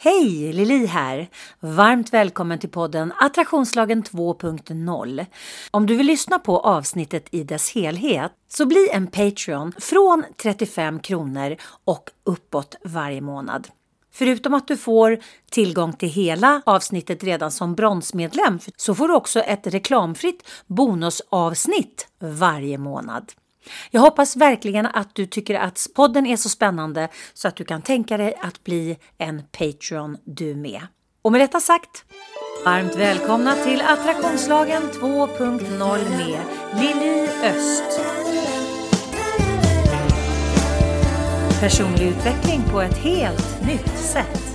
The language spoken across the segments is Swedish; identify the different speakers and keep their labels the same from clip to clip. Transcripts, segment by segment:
Speaker 1: Hej, Lili här! Varmt välkommen till podden Attraktionslagen 2.0. Om du vill lyssna på avsnittet i dess helhet så bli en Patreon från 35 kronor och uppåt varje månad. Förutom att du får tillgång till hela avsnittet redan som bronsmedlem så får du också ett reklamfritt bonusavsnitt varje månad. Jag hoppas verkligen att du tycker att podden är så spännande så att du kan tänka dig att bli en Patreon du med. Och med detta sagt, varmt välkomna till Attraktionslagen 2.0 med Lili Öst. Personlig utveckling på ett helt nytt sätt.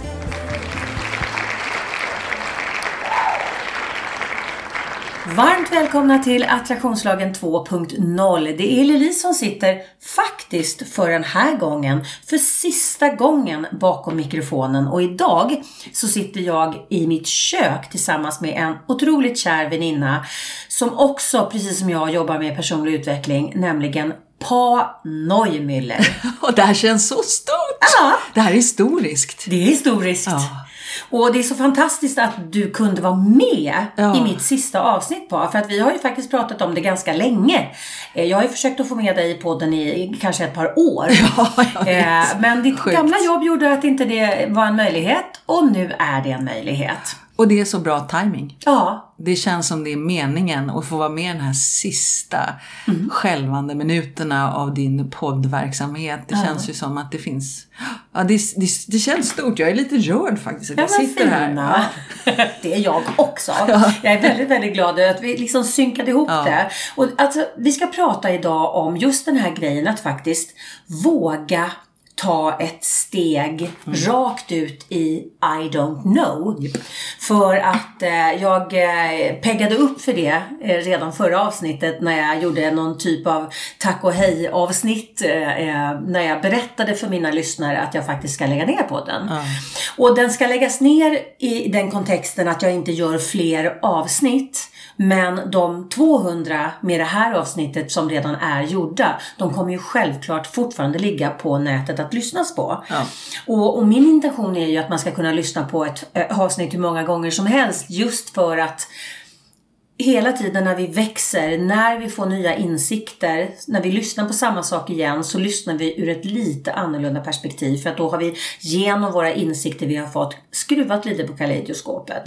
Speaker 1: Varmt välkomna till Attraktionslagen 2.0. Det är Lili som sitter, faktiskt för den här gången, för sista gången bakom mikrofonen. Och idag så sitter jag i mitt kök tillsammans med en otroligt kär väninna som också, precis som jag, jobbar med personlig utveckling, nämligen Pa Neumüller.
Speaker 2: Och det här känns så stort!
Speaker 1: Ja.
Speaker 2: Det här är historiskt.
Speaker 1: Det är historiskt.
Speaker 2: Ja.
Speaker 1: Och det är så fantastiskt att du kunde vara med
Speaker 2: Ja.
Speaker 1: i mitt sista avsnitt på. För att vi har ju faktiskt pratat om det ganska länge. Eh, Jag har ju försökt att få med dig i podden i kanske ett par år.
Speaker 2: Ja.
Speaker 1: Eh, Men ditt
Speaker 2: Sjukt.
Speaker 1: gamla jobb gjorde att inte det var en möjlighet. Och nu är det en möjlighet.
Speaker 2: Och det är så bra timing.
Speaker 1: Ja,
Speaker 2: Det känns som det är meningen att få vara med i den här sista
Speaker 1: Mm.
Speaker 2: skälvande minuterna av din poddverksamhet. Det känns ju som att det finns... Ja, det, det, det känns stort. Jag är lite rörd faktiskt att
Speaker 1: Ja,
Speaker 2: jag sitter här.
Speaker 1: fina. Det är jag också. Jag är väldigt, väldigt glad över att vi liksom synkade ihop
Speaker 2: Ja.
Speaker 1: det. Och alltså, vi ska prata idag om just den här grejen att faktiskt våga ta ett steg rakt ut i I don't know. För att eh, jag eh, peggade upp för det eh, redan förra avsnittet när jag gjorde någon typ av tack och hej avsnitt eh, eh, när jag berättade för mina lyssnare att jag faktiskt ska lägga ner podden. Och den ska läggas ner i den kontexten att jag inte gör fler avsnitt. Men de 200 med det här avsnittet som redan är gjorda, de kommer ju självklart fortfarande ligga på nätet att lyssnas på.
Speaker 2: Ja.
Speaker 1: Och, och min intention är ju att man ska kunna lyssna på ett eh, avsnitt hur många gånger som helst just för att hela tiden när vi växer, när vi får nya insikter, när vi lyssnar på samma sak igen så lyssnar vi ur ett lite annorlunda perspektiv för att då har vi genom våra insikter vi har fått skruvat lite på kaleidoskopet.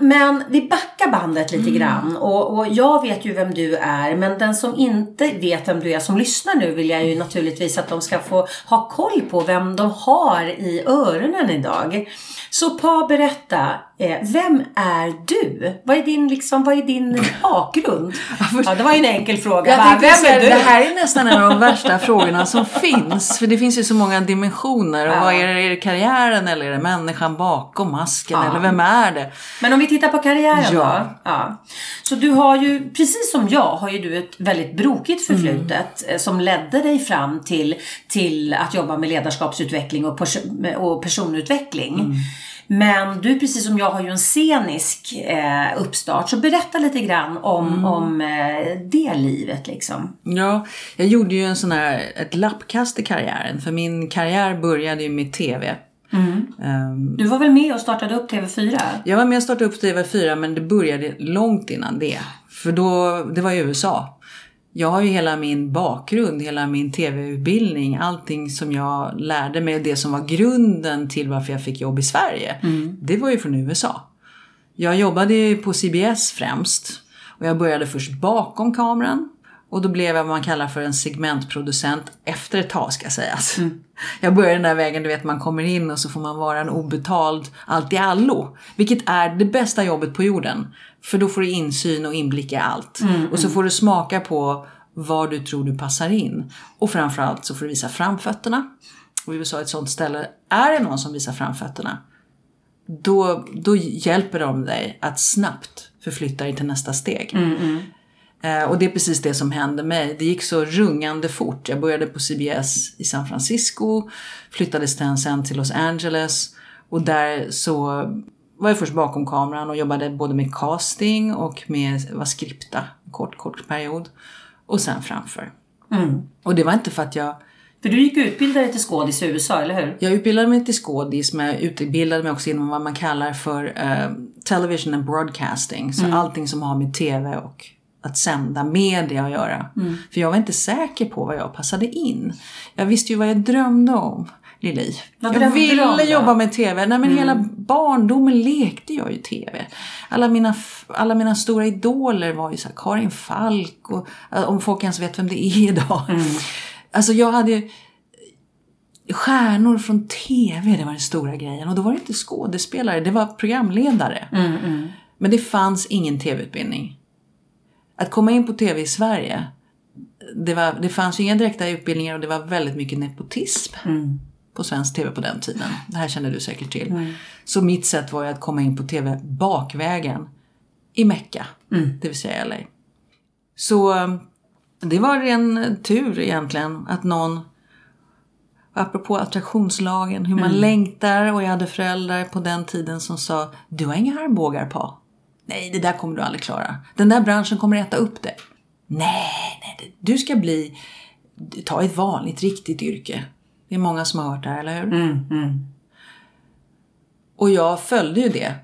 Speaker 1: Men vi backar bandet lite grann och, och jag vet ju vem du är men den som inte vet vem du är som lyssnar nu vill jag ju naturligtvis att de ska få ha koll på vem de har i öronen idag. Så Pa, berätta, eh, vem är du? Vad är din, liksom, vad är din bakgrund? Ja, det var ju en enkel fråga.
Speaker 2: Tänkte
Speaker 1: Vem är du?
Speaker 2: det här är nästan en av de värsta frågorna som finns. För det finns ju så många dimensioner. Och
Speaker 1: Ja.
Speaker 2: vad är det? Är det karriären eller är det människan bakom masken?
Speaker 1: Ja.
Speaker 2: Eller vem är det?
Speaker 1: Men om vi tittar på karriären
Speaker 2: Ja.
Speaker 1: då. Ja. Så du har ju, precis som jag, har ju du ett väldigt brokigt förflutet eh, som ledde dig fram till, till att jobba med ledarskapsutveckling och, pers- och personutveckling. Men du, precis som jag, har ju en scenisk eh, uppstart. Så berätta lite grann om, om eh, det livet liksom.
Speaker 2: Ja, jag gjorde ju en sån här, ett lappkast i karriären. För min karriär började ju med TV. Ehm,
Speaker 1: Du var väl med och startade upp TV4?
Speaker 2: Jag var med och startade upp TV4 men det började långt innan det. För då, det var i USA. Jag har ju hela min bakgrund, hela min TV-utbildning, allting som jag lärde mig, det som var grunden till varför jag fick jobb i Sverige. Det var ju från USA. Jag jobbade ju på CBS främst. Och jag började först bakom kameran. Och då blev jag vad man kallar för en segmentproducent efter ett tag ska sägas. Jag började den där vägen, du vet man kommer in och så får man vara en obetald allt i allo. Vilket är det bästa jobbet på jorden. För då får du insyn och inblick i allt. Och så får du smaka på var du tror du passar in. Och framförallt så får du visa framfötterna. Och i USA är ett sånt ställe, är det någon som visar framfötterna då, då hjälper de dig att snabbt förflytta dig till nästa steg. Eh, och det är precis det som hände mig. Det gick så rungande fort. Jag började på CBS i San Francisco, flyttades sen, till Los Angeles och där så var jag först bakom kameran och jobbade både med casting och med var skripta en kort, kort period. Och sen framför. Och det var inte för att jag
Speaker 1: För du gick och utbildade dig till skådis i USA, eller hur?
Speaker 2: Jag utbildade mig till skådis men jag utbildade mig också inom vad man kallar för eh, television and broadcasting. Så allting som har med TV och att sända media att göra. För jag var inte säker på vad jag passade in. Jag visste ju vad jag drömde om. Lili.
Speaker 1: Vad
Speaker 2: jag ville jobba med TV. Nej, men Hela barndomen lekte jag ju TV. Alla mina, alla mina stora idoler var ju så här, Karin Falk och eh, om folk ens vet vem det är idag. Alltså jag hade ju stjärnor från TV, det var den stora grejen. Och då var det inte skådespelare, det var programledare. Men det fanns ingen TV-utbildning. Att komma in på TV i Sverige, det, var, det fanns ju inga direkta utbildningar och det var väldigt mycket nepotism på svensk TV på den tiden. Det här känner du säkert till. Så mitt sätt var ju att komma in på TV bakvägen i Mecka, det vill säga LA. Så eh, det var en tur egentligen att någon Apropå attraktionslagen, hur man längtar och jag hade föräldrar på den tiden som sa Du har inga armbågar på. Nej, det där kommer du aldrig klara. Den där branschen kommer äta upp det. Nej, nej, du ska bli Ta ett vanligt, riktigt yrke. Det är många som har hört det här, eller hur?
Speaker 1: Mm,
Speaker 2: Och jag följde ju det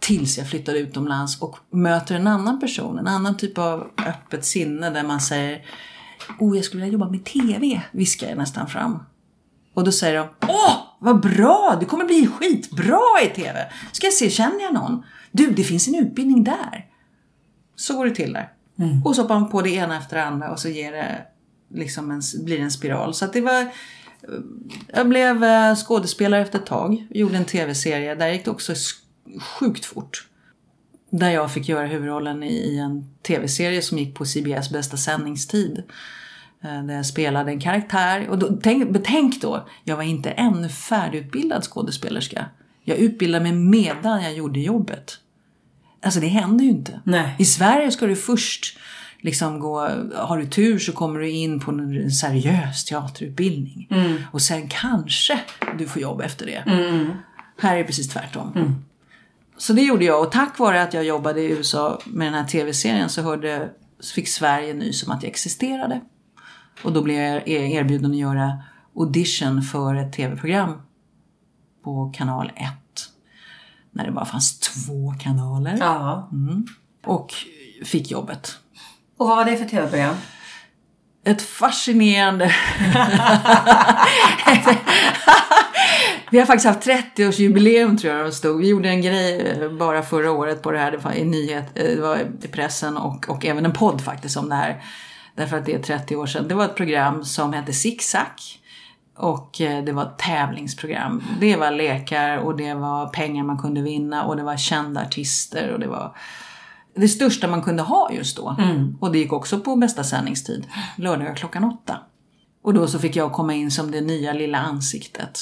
Speaker 2: tills jag flyttade utomlands och möter en annan person, en annan typ av öppet sinne där man säger Oh, jag skulle vilja jobba med TV, viskar jag nästan fram. Och då säger de Åh, vad bra! Du kommer bli skitbra i TV! Ska jag se, känner jag någon? Du, det finns en utbildning där. Så går det till där. Och så hoppar man på det ena efter det andra och så ger det liksom en, blir det en spiral. Så att det var jag blev eh, skådespelare efter ett tag. Gjorde en tv-serie. Där gick det också sjukt fort. Där jag fick göra huvudrollen i, i en tv-serie som gick på CBS bästa sändningstid. Eh, Där jag spelade en karaktär. Och då, tänk, betänk då, jag var inte ännu färdigutbildad skådespelerska. Jag utbildade mig medan jag gjorde jobbet. Alltså det händer ju inte.
Speaker 1: Nej.
Speaker 2: I Sverige ska du först liksom gå, har du tur så kommer du in på en seriös teaterutbildning. Och sen kanske du får jobb efter det. Här är det precis tvärtom. Så det gjorde jag och tack vare att jag jobbade i USA med den här tv-serien så, hörde, så fick Sverige nys om att jag existerade. Och då blev jag erbjuden att göra audition för ett tv-program på kanal 1. När det bara fanns två kanaler.
Speaker 1: Ja.
Speaker 2: Och fick jobbet.
Speaker 1: Och vad var det för tv-program?
Speaker 2: Ett fascinerande... Vi har faktiskt haft 30-årsjubileum tror jag det stod. Vi gjorde en grej eh, bara förra året på det här. Det var i nyhet, eh, det var i pressen och, och även en podd faktiskt om det här. Därför att det är 30 år sedan. Det var ett program som hette Zigzag. Och eh, det var tävlingsprogram. Det var lekar och det var pengar man kunde vinna och det var kända artister och det var det största man kunde ha just då. Och det gick också på bästa sändningstid, lördagar klockan åtta. Och då så fick jag komma in som det nya lilla ansiktet.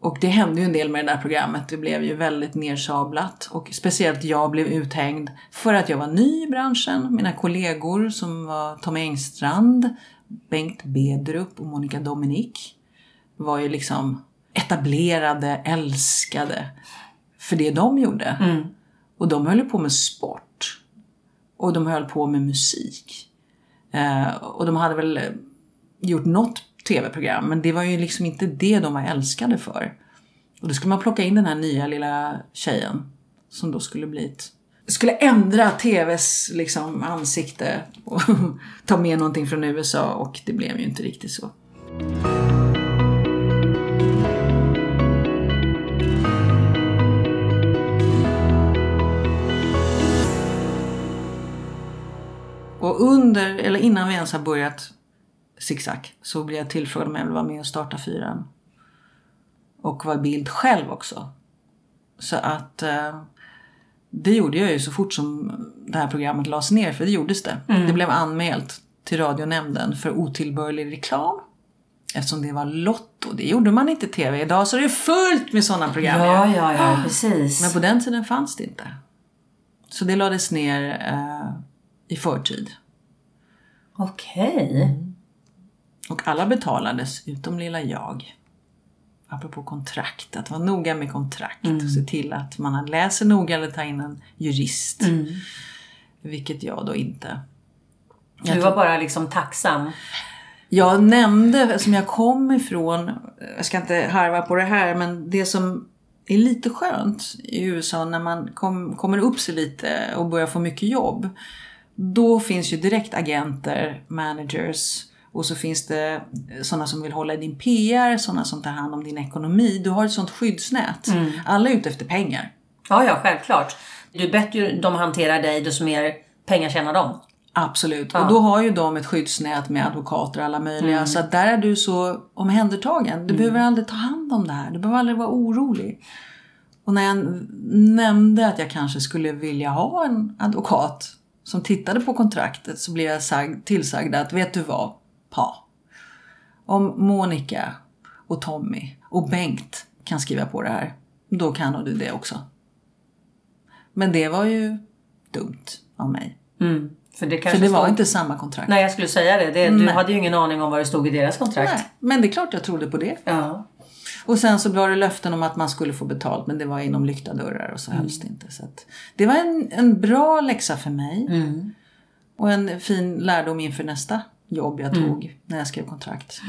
Speaker 2: Och det hände ju en del med det där programmet. Det blev ju väldigt nersablat. Och speciellt jag blev uthängd för att jag var ny i branschen. Mina kollegor som var Tommy Engstrand, Bengt Bedrup och Monica Dominik var ju liksom etablerade, älskade för det de gjorde. Och de höll på med sport. Och de höll på med musik. Eh, och de hade väl gjort något tv-program, men det var ju liksom inte det de var älskade för. Och då skulle man plocka in den här nya lilla tjejen som då skulle bli ett skulle ändra TVs liksom ansikte och ta med någonting från USA och det blev ju inte riktigt så. Och under, eller innan vi ens har börjat Zigzag så blev jag tillfrågad om jag ville vara med och starta fyran. Och vara bild själv också. Så att eh, det gjorde jag ju så fort som det här programmet lades ner, för det gjordes det. Det blev anmält till radionämnden för otillbörlig reklam. Eftersom det var Lotto. Det gjorde man inte i TV. Idag så är det fullt med sådana program.
Speaker 1: Ja, ja, ja, precis.
Speaker 2: Men på den tiden fanns det inte. Så det lades ner eh, i förtid.
Speaker 1: Okej.
Speaker 2: Och alla betalades utom lilla jag. Apropå kontrakt, att vara noga med kontrakt och se till att man läser noga eller tar in en jurist. Vilket jag då inte.
Speaker 1: Du var bara liksom tacksam.
Speaker 2: Jag nämnde, som jag kom ifrån, jag ska inte harva på det här, men det som är lite skönt i USA när man kom, kommer upp sig lite och börjar få mycket jobb. Då finns ju direkt agenter, managers och så finns det sådana som vill hålla i din PR, sådana som tar hand om din ekonomi. Du har ett sånt skyddsnät. Alla är ute efter pengar.
Speaker 1: Ja, ja, självklart. Ju bättre de hanterar dig, desto mer pengar tjänar de.
Speaker 2: Absolut. Och då har ju de ett skyddsnät med advokater och alla möjliga. Så att där är du så omhändertagen. Du behöver aldrig ta hand om det här. Du behöver aldrig vara orolig. Och när jag nämnde att jag kanske skulle vilja ha en advokat som tittade på kontraktet så blev jag sag- tillsagd att vet du vad, Pa. Om Monica och Tommy och Bengt kan skriva på det här, då kan nog du det också. Men det var ju dumt av mig.
Speaker 1: Mm. För det,
Speaker 2: För det var
Speaker 1: stod-
Speaker 2: inte samma kontrakt.
Speaker 1: Nej, jag skulle säga det. det du
Speaker 2: Nej.
Speaker 1: hade ju ingen aning om vad det stod i deras kontrakt.
Speaker 2: Nej, men det är klart jag trodde på det.
Speaker 1: Ja.
Speaker 2: Och sen så var det löften om att man skulle få betalt men det var inom lyckta dörrar och så hölls det inte. Så det var en, en bra läxa för mig.
Speaker 1: Mm.
Speaker 2: Och en fin lärdom inför nästa jobb jag tog när jag skrev kontrakt.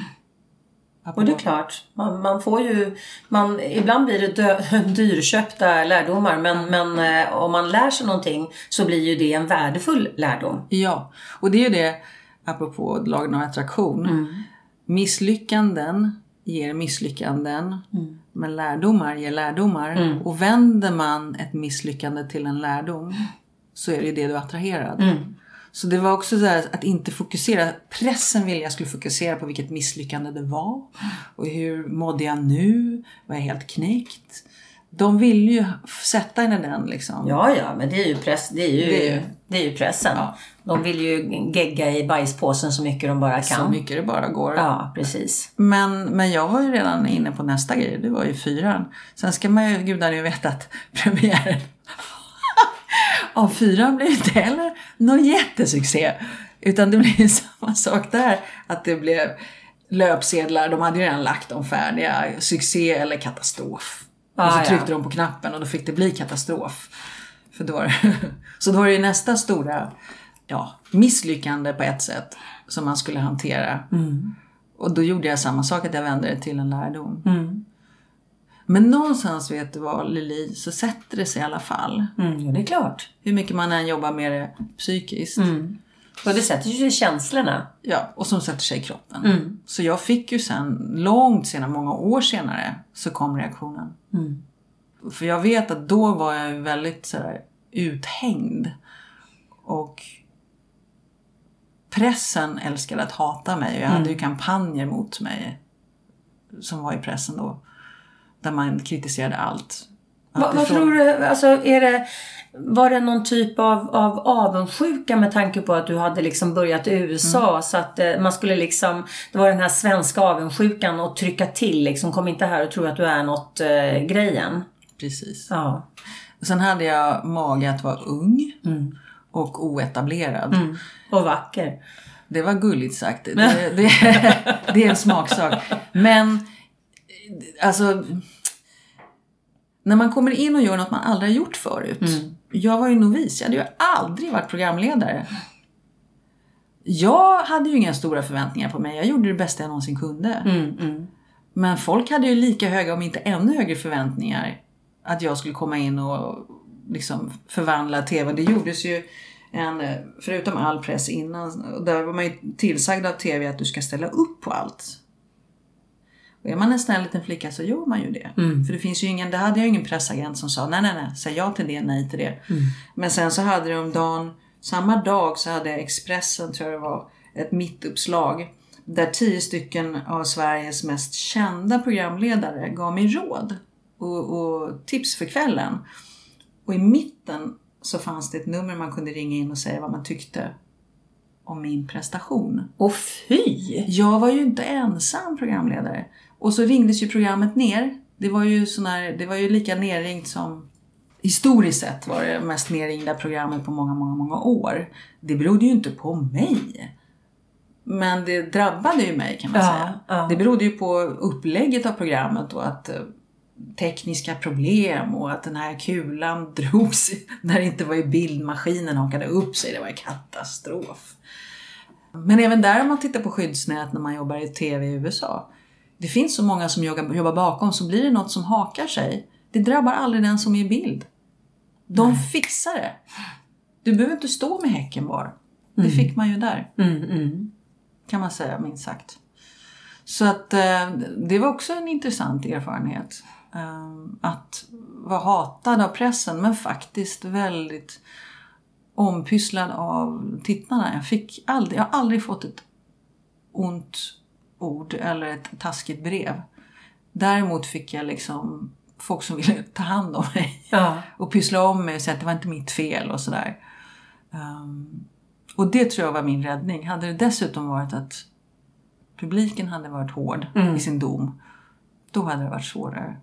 Speaker 1: Och det är klart, man, man får ju... Man, ibland blir det dö, dyrköpta lärdomar men, men eh, om man lär sig någonting så blir ju det en värdefull lärdom.
Speaker 2: Ja, och det är ju det, apropå lagen om attraktion. Misslyckanden ger misslyckanden, men lärdomar ger lärdomar. Och vänder man ett misslyckande till en lärdom så är det ju det du attraherad. Så det var också så här att inte fokusera. Pressen ville jag skulle fokusera på vilket misslyckande det var. Och hur mådde jag nu? Var jag helt knäckt? De vill ju sätta en i den liksom.
Speaker 1: Ja, ja, men det är ju, press, det är ju,
Speaker 2: Det är ju-
Speaker 1: det är ju pressen.
Speaker 2: Ja.
Speaker 1: De vill ju gegga i bajspåsen så mycket de bara
Speaker 2: Så
Speaker 1: kan.
Speaker 2: mycket det bara går.
Speaker 1: Ja, precis.
Speaker 2: Men, men jag var ju redan inne på nästa grej, det var ju fyran. Sen ska man ju gudarna ju veta att premiären av fyran blev inte heller någon jättesuccé. Utan det blev samma sak där, att det blev löpsedlar, de hade ju redan lagt dem färdiga, succé eller katastrof. och
Speaker 1: Ah,
Speaker 2: så
Speaker 1: ja.
Speaker 2: tryckte de på knappen och då fick det bli katastrof. För då så då var det ju nästa stora ja, misslyckande på ett sätt som man skulle hantera. Och då gjorde jag samma sak, att jag vände det till en lärdom. Men någonstans, vet du vad Lili, så sätter det sig i alla fall.
Speaker 1: Mm, ja, det är klart.
Speaker 2: Hur mycket man än jobbar med det psykiskt.
Speaker 1: Och det sätter ju i känslorna.
Speaker 2: Ja, och som sätter sig i kroppen. Så jag fick ju sen, långt senare, många år senare, så kom reaktionen. För jag vet att då var jag väldigt sådär uthängd. Och pressen älskade att hata mig. Och jag hade ju kampanjer mot mig som var i pressen då. Där man kritiserade allt.
Speaker 1: Va, vad
Speaker 2: Alltifrån-
Speaker 1: tror du, alltså är det, var det någon typ av, av avundsjuka med tanke på att du hade liksom börjat i USA så att eh, man skulle liksom, det var den här svenska avundsjukan och trycka till liksom, kom inte här och tro att du är något eh, grejen.
Speaker 2: Precis.
Speaker 1: Ja.
Speaker 2: Sen hade jag mage att vara ung och oetablerad.
Speaker 1: Och vacker.
Speaker 2: Det var gulligt sagt. Det, det, det är en smaksak. Men alltså när man kommer in och gör något man aldrig har gjort förut. Jag var ju novis, jag hade ju aldrig varit programledare. Jag hade ju inga stora förväntningar på mig, jag gjorde det bästa jag någonsin kunde.
Speaker 1: Mm,
Speaker 2: Men folk hade ju lika höga, om inte ännu högre förväntningar att jag skulle komma in och liksom förvandla TV. Det gjordes ju en, förutom all press innan, där var man ju tillsagd av TV att du ska ställa upp på allt. Och är man en snäll liten flicka så gör man ju det. För det finns ju ingen, det hade jag ju ingen pressagent som sa nej nej nej, säg ja till det, nej till det. Men sen så hade de dagen, samma dag så hade Expressen, tror jag det var, ett mittuppslag där tio stycken av Sveriges mest kända programledare gav mig råd och, och tips för kvällen. Och i mitten så fanns det ett nummer man kunde ringa in och säga vad man tyckte om min prestation.
Speaker 1: Och fy!
Speaker 2: Jag var ju inte ensam programledare. Och så ringdes ju programmet ner. Det var ju, sån här, det var ju lika nerringt som historiskt sett var det mest nerringda programmet på många, många, många år. Det berodde ju inte på mig. Men det drabbade ju mig kan man
Speaker 1: Ja,
Speaker 2: säga.
Speaker 1: ja.
Speaker 2: Det berodde ju på upplägget av programmet och att eh, tekniska problem och att den här kulan drogs när det inte var i bild, maskinen hakade upp sig. Det var en katastrof. Men även där om man tittar på skyddsnät när man jobbar i TV i USA. Det finns så många som jobbar jobbar bakom så blir det något som hakar sig. Det drabbar aldrig den som är i bild. De fixar det. Du behöver inte stå med häcken bara. Det fick man ju där.
Speaker 1: Mm, mm.
Speaker 2: kan man säga minst sagt. Så att eh, det var också en intressant erfarenhet. Eh, att vara hatad av pressen men faktiskt väldigt ompysslad av tittarna. Jag, fick aldrig, jag har aldrig fått ett ont ord eller ett taskigt brev. Däremot fick jag liksom folk som ville ta hand om mig
Speaker 1: Ja.
Speaker 2: och pyssla om mig och säga att det var inte mitt fel och sådär. Um, och det tror jag var min räddning. Hade det dessutom varit att publiken hade varit hård i sin dom, då hade det varit svårare.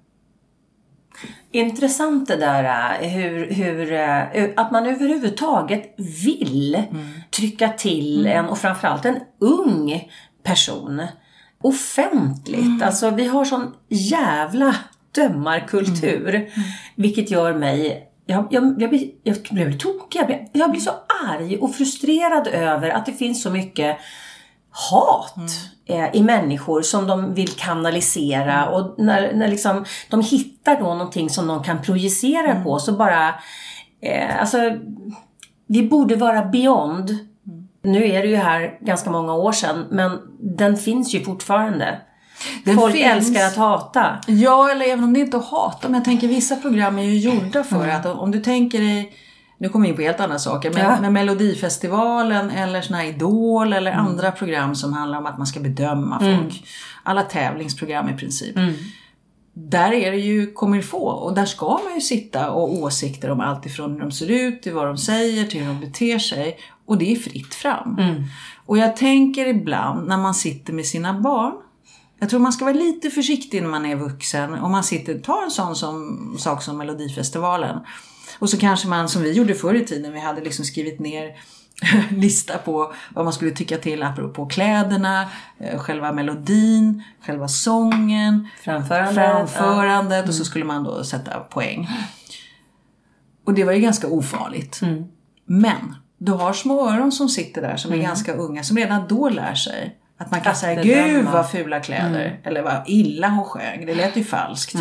Speaker 1: Intressant det där äh, hur, hur, äh, att man överhuvudtaget vill trycka till en och framförallt en ung person offentligt. Alltså vi har sån jävla dömarkultur. Vilket gör mig jag, jag, jag, blir, jag blir tokig. Jag blir, jag blir så arg och frustrerad över att det finns så mycket hat eh, i människor som de vill kanalisera och när, när liksom de hittar då någonting som de kan projicera på så bara eh, alltså vi borde vara beyond. Nu är det ju här ganska många år sedan men den finns ju fortfarande.
Speaker 2: Den
Speaker 1: Folk
Speaker 2: finns.
Speaker 1: älskar att hata.
Speaker 2: Ja, eller även om det inte är att hata, men jag tänker vissa program är ju gjorda för att om du tänker dig nu kommer vi in på helt andra saker, men
Speaker 1: Ja.
Speaker 2: med Melodifestivalen eller såna här Idol eller andra program som handlar om att man ska bedöma folk. Alla tävlingsprogram i princip. Där är det ju kommer få och där ska man ju sitta och åsikter om allt ifrån hur de ser ut till vad de säger till hur de beter sig. Och det är fritt fram. Och jag tänker ibland när man sitter med sina barn jag tror man ska vara lite försiktig när man är vuxen. Om man sitter, ta en sån som, sak som Melodifestivalen. Och så kanske man, som vi gjorde förr i tiden, vi hade liksom skrivit ner lista på vad man skulle tycka till apropå kläderna, eh, själva melodin, själva sången,
Speaker 1: Framförandet.
Speaker 2: framförandet och så skulle man då sätta poäng. Och det var ju ganska ofarligt. Men du har små öron som sitter där som är ganska unga som redan då lär sig att man kan
Speaker 1: Att
Speaker 2: säga. Gud vad fula kläder eller vad illa hon sjöng. Det lät ju falskt.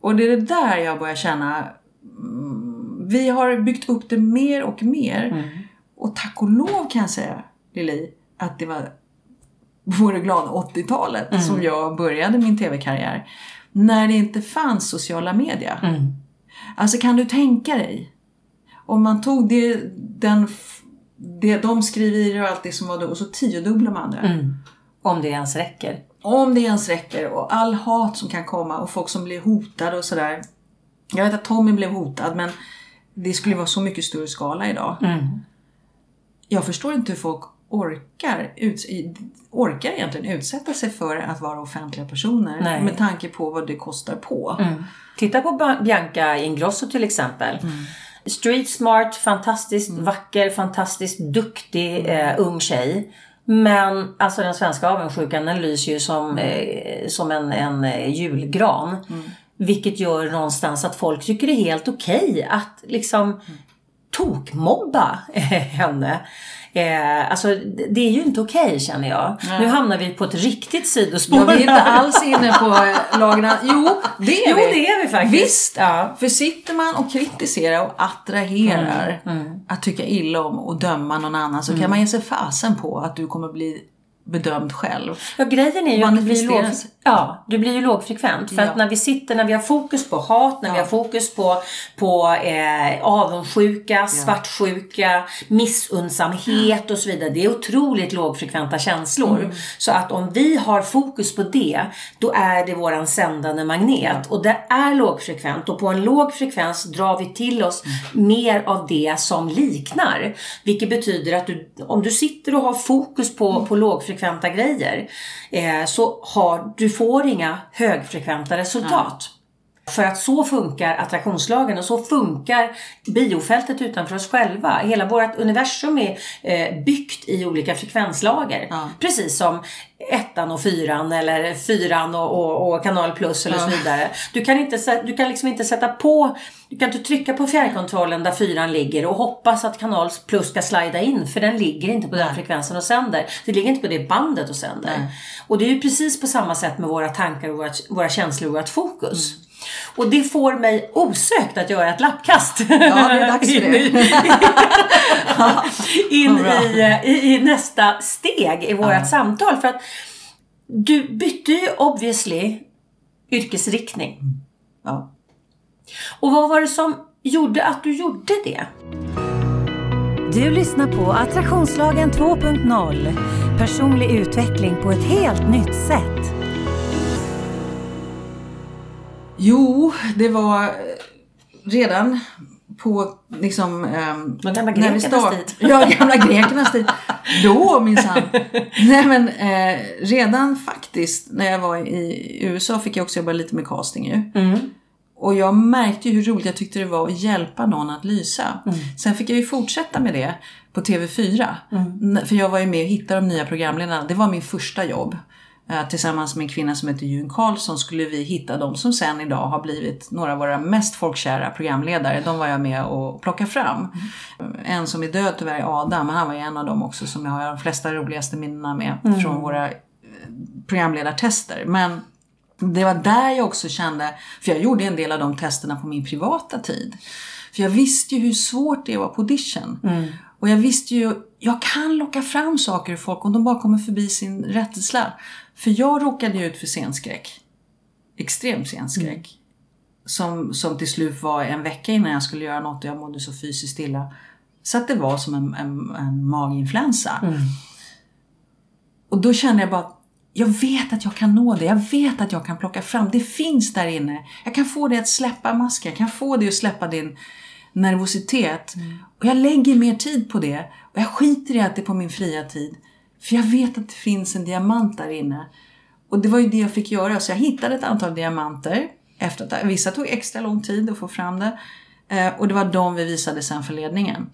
Speaker 2: Och det är det där jag börjar känna mm, vi har byggt upp det mer och mer. Och tack och lov kan jag säga Lili att det var vore glada 80-talet som jag började min tv-karriär. När det inte fanns sociala medier. Alltså kan du tänka dig? Om man tog det, den, det, de skriverier och allt det som var då och så tiodubblar man det.
Speaker 1: Om det ens räcker.
Speaker 2: Om det ens räcker och all hat som kan komma och folk som blir hotade och sådär. Jag vet att Tommy blev hotad men det skulle vara så mycket större skala idag. Jag förstår inte hur folk orkar, ut, orkar egentligen utsätta sig för att vara offentliga personer
Speaker 1: Nej.
Speaker 2: med tanke på vad det kostar på.
Speaker 1: Titta på Bianca Ingrosso till exempel. Street smart, fantastiskt vacker, fantastiskt duktig eh, ung tjej. Men alltså den svenska avundsjukan den lyser ju som, eh, som en, en eh, julgran. Vilket gör någonstans att folk tycker det är helt okej att liksom tokmobba henne. Eh, alltså det är ju inte okej känner jag. Nu hamnar vi på ett riktigt sidospår.
Speaker 2: Ja, vi är inte alls inne på eh, lagarna. Jo, det är
Speaker 1: Jo,
Speaker 2: vi.
Speaker 1: det är vi faktiskt.
Speaker 2: Visst.
Speaker 1: Ja.
Speaker 2: För sitter man och kritiserar och attraherar att tycka illa om och döma någon annan så kan man ge sig fasen på att du kommer bli bedömd själv.
Speaker 1: Ja, grejen är ju att du blir, låg, ja, du blir ju lågfrekvent. För
Speaker 2: Ja.
Speaker 1: att när vi sitter, när vi har fokus på hat, när vi har fokus på, på eh, avundsjuka, svartsjuka, missunnsamhet och så vidare. Det är otroligt lågfrekventa känslor. Så att om vi har fokus på det, då är det våran sändande magnet. Och det är lågfrekvent. Och på en låg frekvens drar vi till oss mer av det som liknar. Vilket betyder att du, om du sitter och har fokus på, på lågfrekventa grejer eh, så har, du får inga högfrekventa resultat. För att så funkar attraktionslagen och så funkar biofältet utanför oss själva. Hela vårt universum är eh, byggt i olika frekvenslager.
Speaker 2: Ja.
Speaker 1: Precis som ettan och fyran eller fyran och, och, och kanal plus eller så vidare. Du kan, inte, du kan liksom inte sätta på, du kan inte trycka på fjärrkontrollen där fyran ligger och hoppas att kanal plus ska slida in för den ligger inte på den frekvensen och sänder. Det ligger inte på det bandet och sänder.
Speaker 2: Nej.
Speaker 1: Och det är ju precis på samma sätt med våra tankar och våra, våra känslor och vårt fokus. Och det får mig osökt att göra ett lappkast.
Speaker 2: Ja, det är dags för
Speaker 1: in,
Speaker 2: det.
Speaker 1: i, in
Speaker 2: Vad bra.
Speaker 1: i, i, i nästa steg i vårt samtal. För att du bytte ju obviously yrkesriktning.
Speaker 2: Ja.
Speaker 1: Och vad var det som gjorde att du gjorde det?
Speaker 3: Du lyssnar på Attraktionslagen 2.0. Personlig utveckling på ett helt nytt sätt.
Speaker 2: Jo, det var eh, redan på liksom...
Speaker 1: De gamla grekernas
Speaker 2: start-
Speaker 1: tid.
Speaker 2: Ja, gamla grekernas tid. Då minsann. Nej men eh, redan faktiskt när jag var i USA fick jag också jobba lite med casting ju.
Speaker 1: Mm.
Speaker 2: Och jag märkte ju hur roligt jag tyckte det var att hjälpa någon att lysa.
Speaker 1: Mm.
Speaker 2: Sen fick jag ju fortsätta med det på TV4. N- För jag var ju med och hittade de nya programledarna. Det var min första jobb. Eh, Tillsammans med en kvinna som heter June Karlsson skulle vi hitta de som sen idag har blivit några av våra mest folkkära programledare. De var jag med och plockade fram. En som är död tyvärr är Adam. Han var ju en av dem också som jag har de flesta roligaste minnena med från våra eh, programledartester. Men det var där jag också kände, för jag gjorde en del av de testerna på min privata tid. För jag visste ju hur svårt det var på audition. Och jag visste ju, jag kan locka fram saker ur folk om de bara kommer förbi sin rädsla. För jag råkade ju ut för scenskräck. Extrem scenskräck. Som, som till slut var en vecka innan jag skulle göra något och jag mådde så fysiskt illa. Så att det var som en, en, en maginfluensa. Och då kände jag bara att jag vet att jag kan nå det. Jag vet att jag kan plocka fram. Det finns där inne. Jag kan få dig att släppa masken. Jag kan få dig att släppa din nervositet. Och jag lägger mer tid på det. Och jag skiter i att det är på min fria tid. För jag vet att det finns en diamant där inne. Och det var ju det jag fick göra. Så jag hittade ett antal diamanter. Efter att, vissa tog extra lång tid att få fram det. Eh, och det var de vi visade sen för ledningen.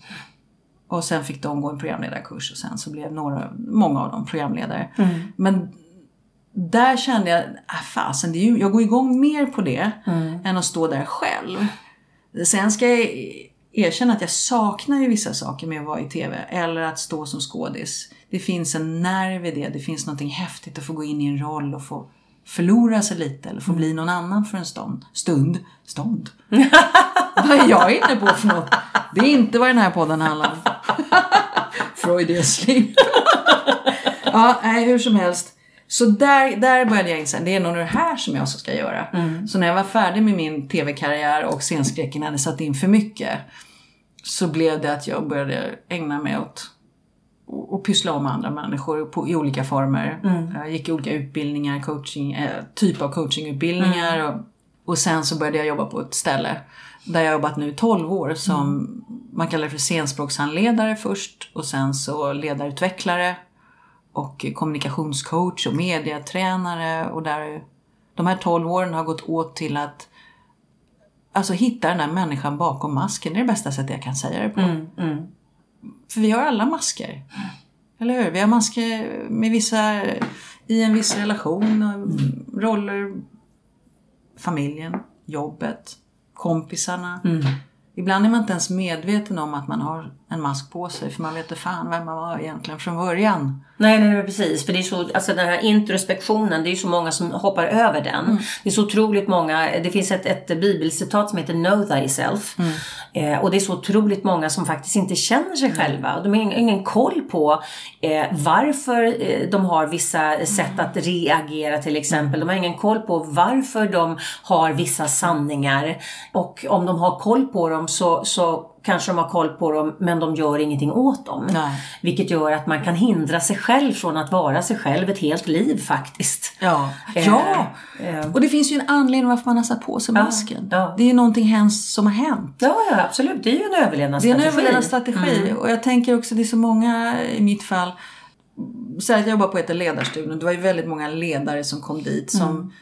Speaker 2: Och sen fick de gå en programledarkurs och sen så blev några, många av dem programledare. Men där kände jag, ah, fasen, det är ju, jag går igång mer på det än att stå där själv. Sen ska jag erkänna att jag saknar ju vissa saker med att vara i TV eller att stå som skådis. Det finns en nerv i det, det finns någonting häftigt att få gå in i en roll och få förlora sig lite eller få bli någon annan för en stund. Stund? Stånd? vad är jag inne på för något? Det är inte vad den här podden handlar om. Freudian slip. ja, nej, hur som helst. Så där, där började jag inse, det är nog det här som jag ska göra. Så när jag var färdig med min TV-karriär och scenskräcken hade satt in för mycket. Så blev det att jag började ägna mig åt och pyssla om andra människor på, i olika former. Jag gick i olika utbildningar, coaching, eh, typ av coachingutbildningar. Och, och sen så började jag jobba på ett ställe där jag har jobbat nu i 12 år som man kallar för scenspråkshandledare först och sen så ledarutvecklare och kommunikationscoach och mediatränare och där de här 12 åren har gått åt till att alltså hitta den där människan bakom masken. Det är det bästa sättet jag kan säga det på. För vi har alla masker. Eller hur? Vi har masker med vissa, i en viss relation, och roller, familjen, jobbet, kompisarna. Ibland är man inte ens medveten om att man har en mask på sig för man vet inte fan vem man var egentligen från början.
Speaker 1: Nej, nej, nej, precis. För det är så, alltså den här introspektionen, det är så många som hoppar över den. Det är så otroligt många, det finns ett, ett bibelcitat som heter Know thyself. Eh, och det är så otroligt många som faktiskt inte känner sig själva. De har ingen, ingen koll på eh, varför eh, de har vissa sätt att reagera till exempel. De har ingen koll på varför de har vissa sanningar. Och om de har koll på dem så, så kanske de har koll på dem men de gör ingenting åt dem.
Speaker 2: Nej.
Speaker 1: Vilket gör att man kan hindra sig själv från att vara sig själv ett helt liv faktiskt.
Speaker 2: Ja,
Speaker 1: Eh,
Speaker 2: ja.
Speaker 1: eh.
Speaker 2: och det finns ju en anledning varför man har satt på sig masken.
Speaker 1: ja.
Speaker 2: Det är ju någonting hemskt som har hänt.
Speaker 1: Ja, ja, absolut. Det är ju en
Speaker 2: Det är en
Speaker 1: överlevnadsstrategi.
Speaker 2: överlevnadsstrategi och jag tänker också det är så många i mitt fall. Så att jag jobbar på ett ledarstudion. Det var ju väldigt många ledare som kom dit som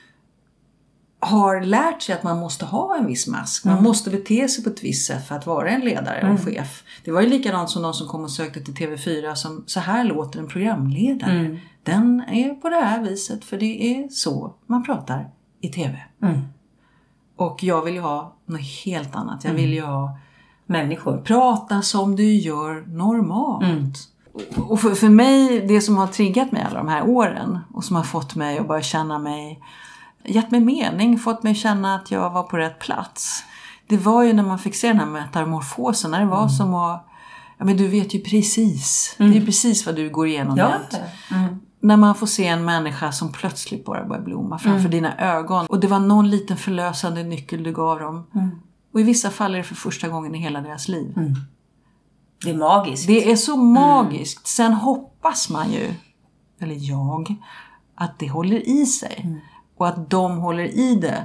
Speaker 2: har lärt sig att man måste ha en viss mask. Man måste bete sig på ett visst sätt för att vara en ledare och chef. Det var ju likadant som någon som kom och sökte till TV4 som så här låter en programledare. Den är på det här viset för det är så man pratar i TV. Och jag vill ju ha något helt annat. Jag vill ju ha
Speaker 1: Människor.
Speaker 2: prata som du gör normalt. Och för, för mig, det som har triggat mig alla de här åren och som har fått mig att börja känna mig, gett mig mening, fått mig känna att jag var på rätt plats. Det var ju när man fick se den här metamorfosen, när det var som att, ja men du vet ju precis, det är ju precis vad du går igenom
Speaker 1: Ja.
Speaker 2: jämt. När man får se en människa som plötsligt bara börjar blomma framför dina ögon. Och det var någon liten förlösande nyckel du gav dem. Och i vissa fall är det för första gången i hela deras liv.
Speaker 1: Det är magiskt.
Speaker 2: Det är så magiskt. Sen hoppas man ju, eller jag, att det håller i sig. Och att de håller i det.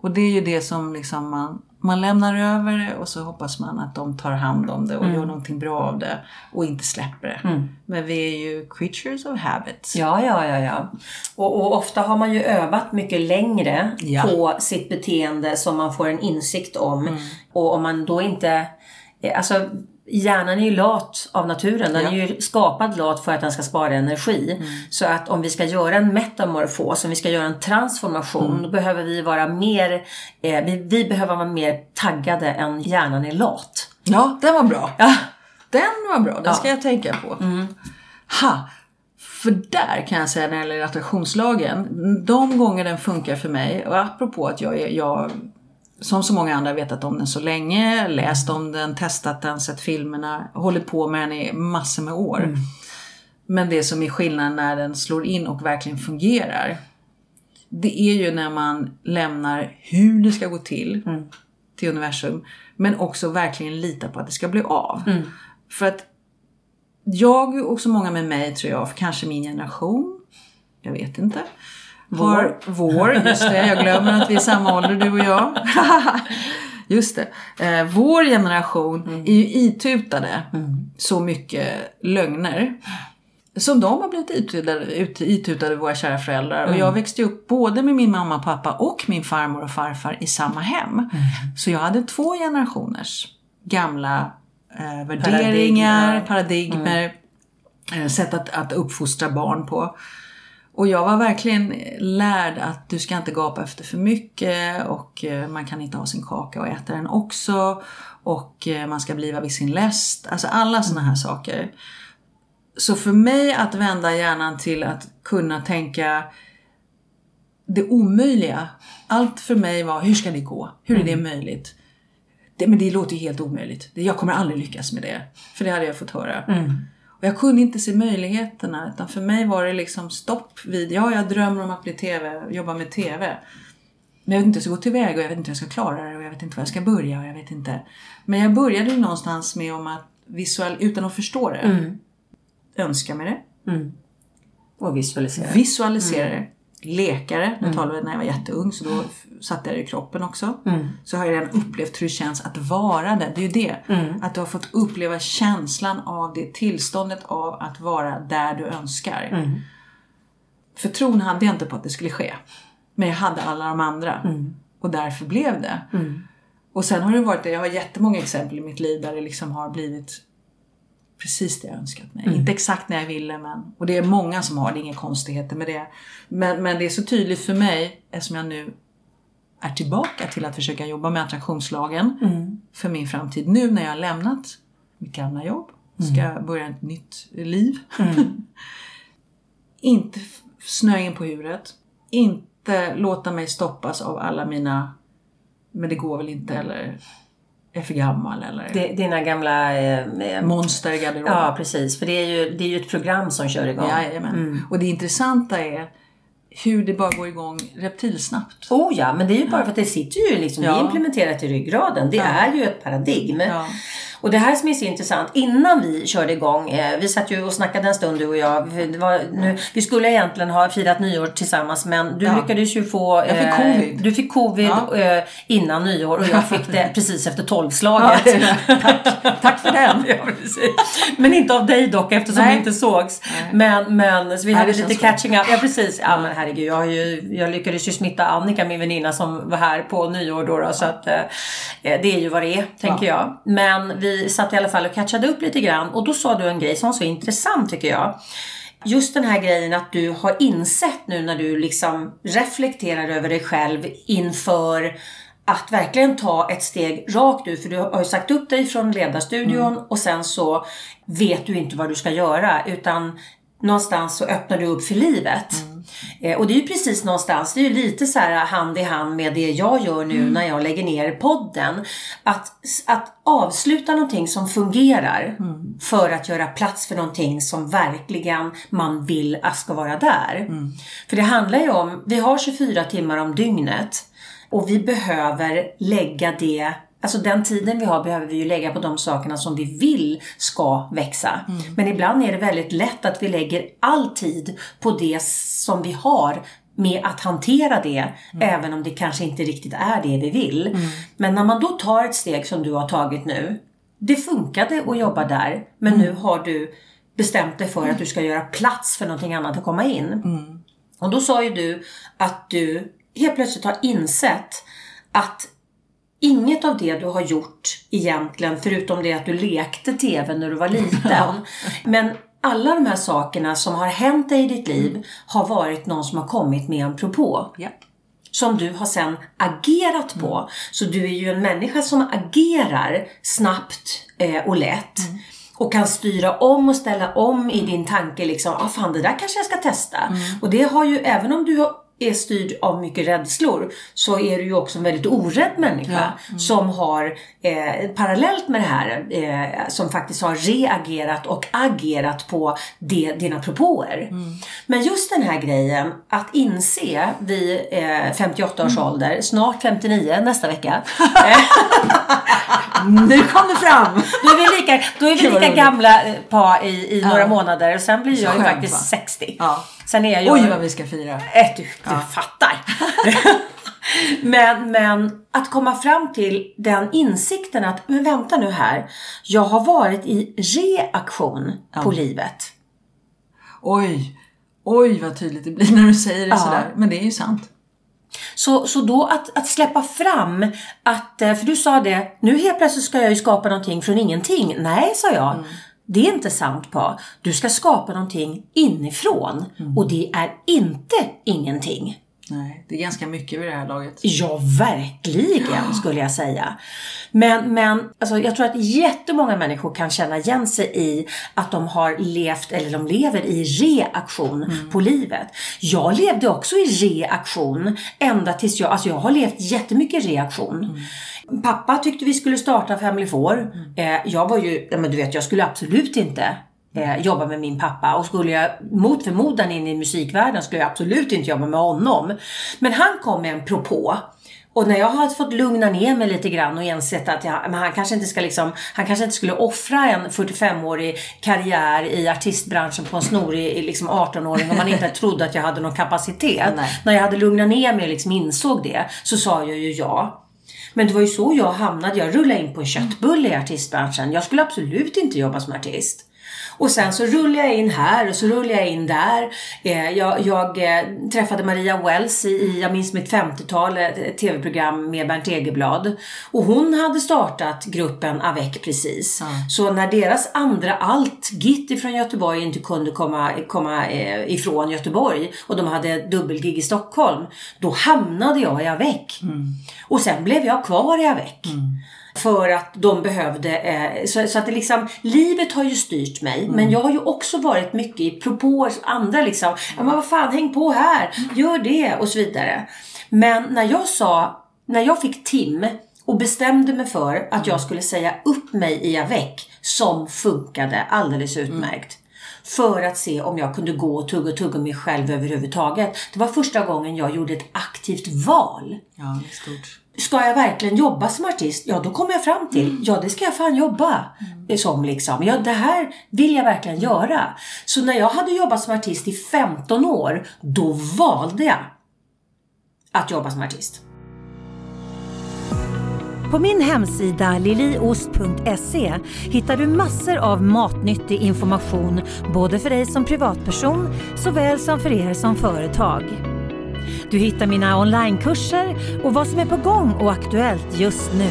Speaker 2: Och det är ju det som liksom man, man lämnar över det och så hoppas man att de tar hand om det och gör någonting bra av det. Och inte släpper det. Men vi är ju creatures of habits.
Speaker 1: Ja, ja, ja, ja. Och, och ofta har man ju övat mycket längre
Speaker 2: Ja.
Speaker 1: på sitt beteende som man får en insikt om. Och om man då inte... eh, Alltså, hjärnan är ju lat av naturen. Den
Speaker 2: Ja.
Speaker 1: är ju skapad lat för att den ska spara energi. Så att om vi ska göra en metamorfos, om vi ska göra en transformation, då behöver vi vara mer... Eh, vi, vi behöver vara mer taggade än hjärnan är lat.
Speaker 2: Ja, den var bra.
Speaker 1: Ja.
Speaker 2: Den var bra, den
Speaker 1: Ja.
Speaker 2: ska jag tänka på. Ha! För där kan jag säga när det gäller attraktionslagen, de gånger den funkar för mig, och apropå att jag, jag som så många andra vetat om den så länge, läst om den, testat den, sett filmerna, hållit på med den i massor med år. Men det som är skillnaden när den slår in och verkligen fungerar, det är ju när man lämnar hur det ska gå till till universum. Men också verkligen lita på att det ska bli av. För att jag och så många med mig tror jag, kanske min generation, jag vet inte. Har, vår, just det, jag glömmer att vi är samma ålder du och jag. Just det. Eh, vår generation är ju itutade så mycket lögner. Som de har blivit itutade, ut- itutade våra kära föräldrar. Och jag växte upp både med min mamma och pappa och min farmor och farfar i samma hem. Så jag hade två generationers gamla eh, värderingar, paradigmer, eh, sätt att, att uppfostra barn på. Och jag var verkligen lärd att du ska inte gapa efter för mycket och eh, man kan inte ha sin kaka och äta den också. Och eh, man ska bliva vid sin läst. Alltså alla sådana här saker. Så för mig att vända hjärnan till att kunna tänka det omöjliga. Allt för mig var, hur ska det gå? Hur är det möjligt? Det, men det låter ju helt omöjligt. Jag kommer aldrig lyckas med det. För det hade jag fått höra. Och jag kunde inte se möjligheterna. Utan för mig var det liksom stopp vid, ja jag drömmer om att bli TV, jobba med TV. Men jag vet inte hur jag ska gå tillväga och jag vet inte hur jag ska klara det och jag vet inte var jag ska börja och jag vet inte. Men jag började ju någonstans med om att visual, utan att förstå det, önska mig det,
Speaker 1: Och visualisera.
Speaker 2: visualisera det, leka det. Nu talar vi när jag var jätteung så då f- satte jag det i kroppen också. Så har jag redan upplevt hur det känns att vara det. Det är ju det. Att du har fått uppleva känslan av det tillståndet av att vara där du önskar. För tron hade jag inte på att det skulle ske. Men jag hade alla de andra. Och därför blev det. Och sen har det varit det, jag har jättemånga exempel i mitt liv där det liksom har blivit precis det jag önskat mig. Inte exakt när jag ville men, och det är många som har det, inga konstigheter med det. Men, men det är så tydligt för mig eftersom jag nu är tillbaka till att försöka jobba med attraktionslagen för min framtid nu när jag har lämnat mitt gamla jobb. Ska jag börja ett nytt liv. inte f- snöa in på huvudet. Inte låta mig stoppas av alla mina men det går väl inte eller är för gammal eller
Speaker 1: Det- Dina gamla... Eh,
Speaker 2: monster i garderoben.
Speaker 1: ja, precis. För det är, ju, det är ju ett program som kör igång.
Speaker 2: Jajamän. Och det intressanta är hur det bara går igång reptilsnabbt.
Speaker 1: Oh ja, men det är ju bara för att det sitter ju liksom, det är
Speaker 2: Ja.
Speaker 1: implementerat i ryggraden. Det är ju ett paradigm.
Speaker 2: Ja.
Speaker 1: Och det här som är så intressant, innan vi körde igång, eh, vi satt ju och snackade en stund du och jag. Var, nu, vi skulle egentligen ha firat nyår tillsammans men du
Speaker 2: Ja.
Speaker 1: lyckades ju få...
Speaker 2: Jag fick
Speaker 1: eh,
Speaker 2: covid.
Speaker 1: Du fick covid
Speaker 2: Ja.
Speaker 1: eh, innan nyår och jag fick det precis efter tolvslaget.
Speaker 2: tack, tack för den.
Speaker 1: Ja, precis. Men inte av dig dock eftersom
Speaker 2: Nej.
Speaker 1: vi inte sågs. Men, men så vi
Speaker 2: Nej,
Speaker 1: hade lite catching up. Ja precis. Ja men herregud. Jag, har ju, jag lyckades ju smitta Annika, min väninna som var här på nyår då. då så att eh, det är ju vad det är, tänker jag. Men vi satt i alla fall och catchade upp lite grann. Och då sa du en grej som var så intressant tycker jag. Just den här grejen att du har insett nu när du liksom reflekterar över dig själv inför att verkligen ta ett steg rakt ut. För du har ju sagt upp dig från ledarstudion och sen så vet du inte vad du ska göra. Utan någonstans så öppnar du upp för livet. Eh, och det är ju precis någonstans, det är ju lite så här hand i hand med det jag gör nu när jag lägger ner podden. Att, att avsluta någonting som fungerar för att göra plats för någonting som verkligen man vill att ska vara där. För det handlar ju om, vi har 24 timmar om dygnet och vi behöver lägga det Alltså den tiden vi har behöver vi ju lägga på de sakerna som vi vill ska växa. Men ibland är det väldigt lätt att vi lägger all tid på det som vi har med att hantera det, även om det kanske inte riktigt är det vi vill. Men när man då tar ett steg som du har tagit nu, det funkade att jobba där, men nu har du bestämt dig för att du ska göra plats för någonting annat att komma in. Och då sa ju du att du helt plötsligt har insett att inget av det du har gjort egentligen, förutom det att du lekte TV när du var liten, men alla de här sakerna som har hänt dig i ditt liv har varit någon som har kommit med en propå
Speaker 2: Ja.
Speaker 1: som du har sen agerat på. Så du är ju en människa som agerar snabbt eh, och lätt. Och kan styra om och ställa om i din tanke liksom, ah fan det där kanske jag ska testa. Och det har ju, även om du är styrd av mycket rädslor, så är du ju också en väldigt orädd människa som har eh, parallellt med det här, eh, som faktiskt har reagerat och agerat på det, dina propåer. Men just den här grejen att inse vid eh, 58 års ålder, snart 59 nästa vecka.
Speaker 2: Nu kom det fram!
Speaker 1: då är vi lika, då är vi lika gamla eh, par i, i några
Speaker 2: Ja.
Speaker 1: månader och sen blir jag ju faktiskt
Speaker 2: va?
Speaker 1: 60.
Speaker 2: Ja.
Speaker 1: Sen är jag
Speaker 2: Oj vad vi ska fira.
Speaker 1: Äh, du, du fattar. men, men att komma fram till den insikten att, men vänta nu här. Jag har varit i reaktion på livet.
Speaker 2: Oj, oj vad tydligt det blir när du säger det
Speaker 1: Ja.
Speaker 2: sådär. Men det är ju sant.
Speaker 1: Så, så då att, att släppa fram att, eh, för du sa det, nu helt plötsligt ska jag ju skapa någonting från ingenting. Nej, sa jag. Det är inte sant Pa. Du ska skapa någonting inifrån. Och det är inte ingenting.
Speaker 2: Nej, det är ganska mycket vid det här laget.
Speaker 1: Ja, verkligen skulle jag säga. Men, men alltså, jag tror att jättemånga människor kan känna igen sig i att de har levt, eller de lever i reaktion på livet. Jag levde också i reaktion ända tills jag, alltså jag har levt jättemycket i reaktion. Pappa tyckte vi skulle starta Family Four. Eh, jag var ju, ja, men du vet, jag skulle absolut inte eh, jobba med min pappa. Och skulle jag mot förmodan in i musikvärlden skulle jag absolut inte jobba med honom. Men han kom med en propå. Och när jag hade fått lugna ner mig lite grann och insett att jag, han kanske inte ska liksom, han kanske inte skulle offra en 45-årig karriär i artistbranschen på en snorig liksom 18-åring om man inte trodde att jag hade någon kapacitet.
Speaker 2: Nej.
Speaker 1: När jag hade lugnat ner mig och liksom insåg det så sa jag ju ja. Men det var ju så jag hamnade. Jag rullade in på en köttbulle i artistbranschen. Jag skulle absolut inte jobba som artist. Och sen så rullade jag in här och så rullade jag in där. Eh, jag jag eh, träffade Maria Wells i, jag minns mitt 50-tal, ett tv-program med Bernt Egerblad. Och hon hade startat gruppen Avec precis. Så när deras andra allt, Git ifrån Göteborg, inte kunde komma, komma eh, ifrån Göteborg och de hade dubbelgig i Stockholm. Då hamnade jag i Avec. Och sen blev jag kvar i Avec. För att de behövde, eh, så, så att det liksom, livet har ju styrt mig. Men jag har ju också varit mycket i propåer, andra liksom, ja men vad fan, häng på här, gör det och så vidare. Men när jag sa, när jag fick Tim och bestämde mig för att jag skulle säga upp mig i Avec, som funkade alldeles utmärkt. För att se om jag kunde gå och tugga och tugga mig själv överhuvudtaget. Det var första gången jag gjorde ett aktivt val.
Speaker 2: Ja, stort.
Speaker 1: Ska jag verkligen jobba som artist? Ja, då kommer jag fram till, ja det ska jag fan jobba som liksom. Ja, det här vill jag verkligen göra. Så när jag hade jobbat som artist i 15 år, då valde jag att jobba som artist.
Speaker 3: På min hemsida liliost.se hittar du massor av matnyttig information både för dig som privatperson såväl som för er som företag. Du hittar mina onlinekurser och vad som är på gång och aktuellt just nu.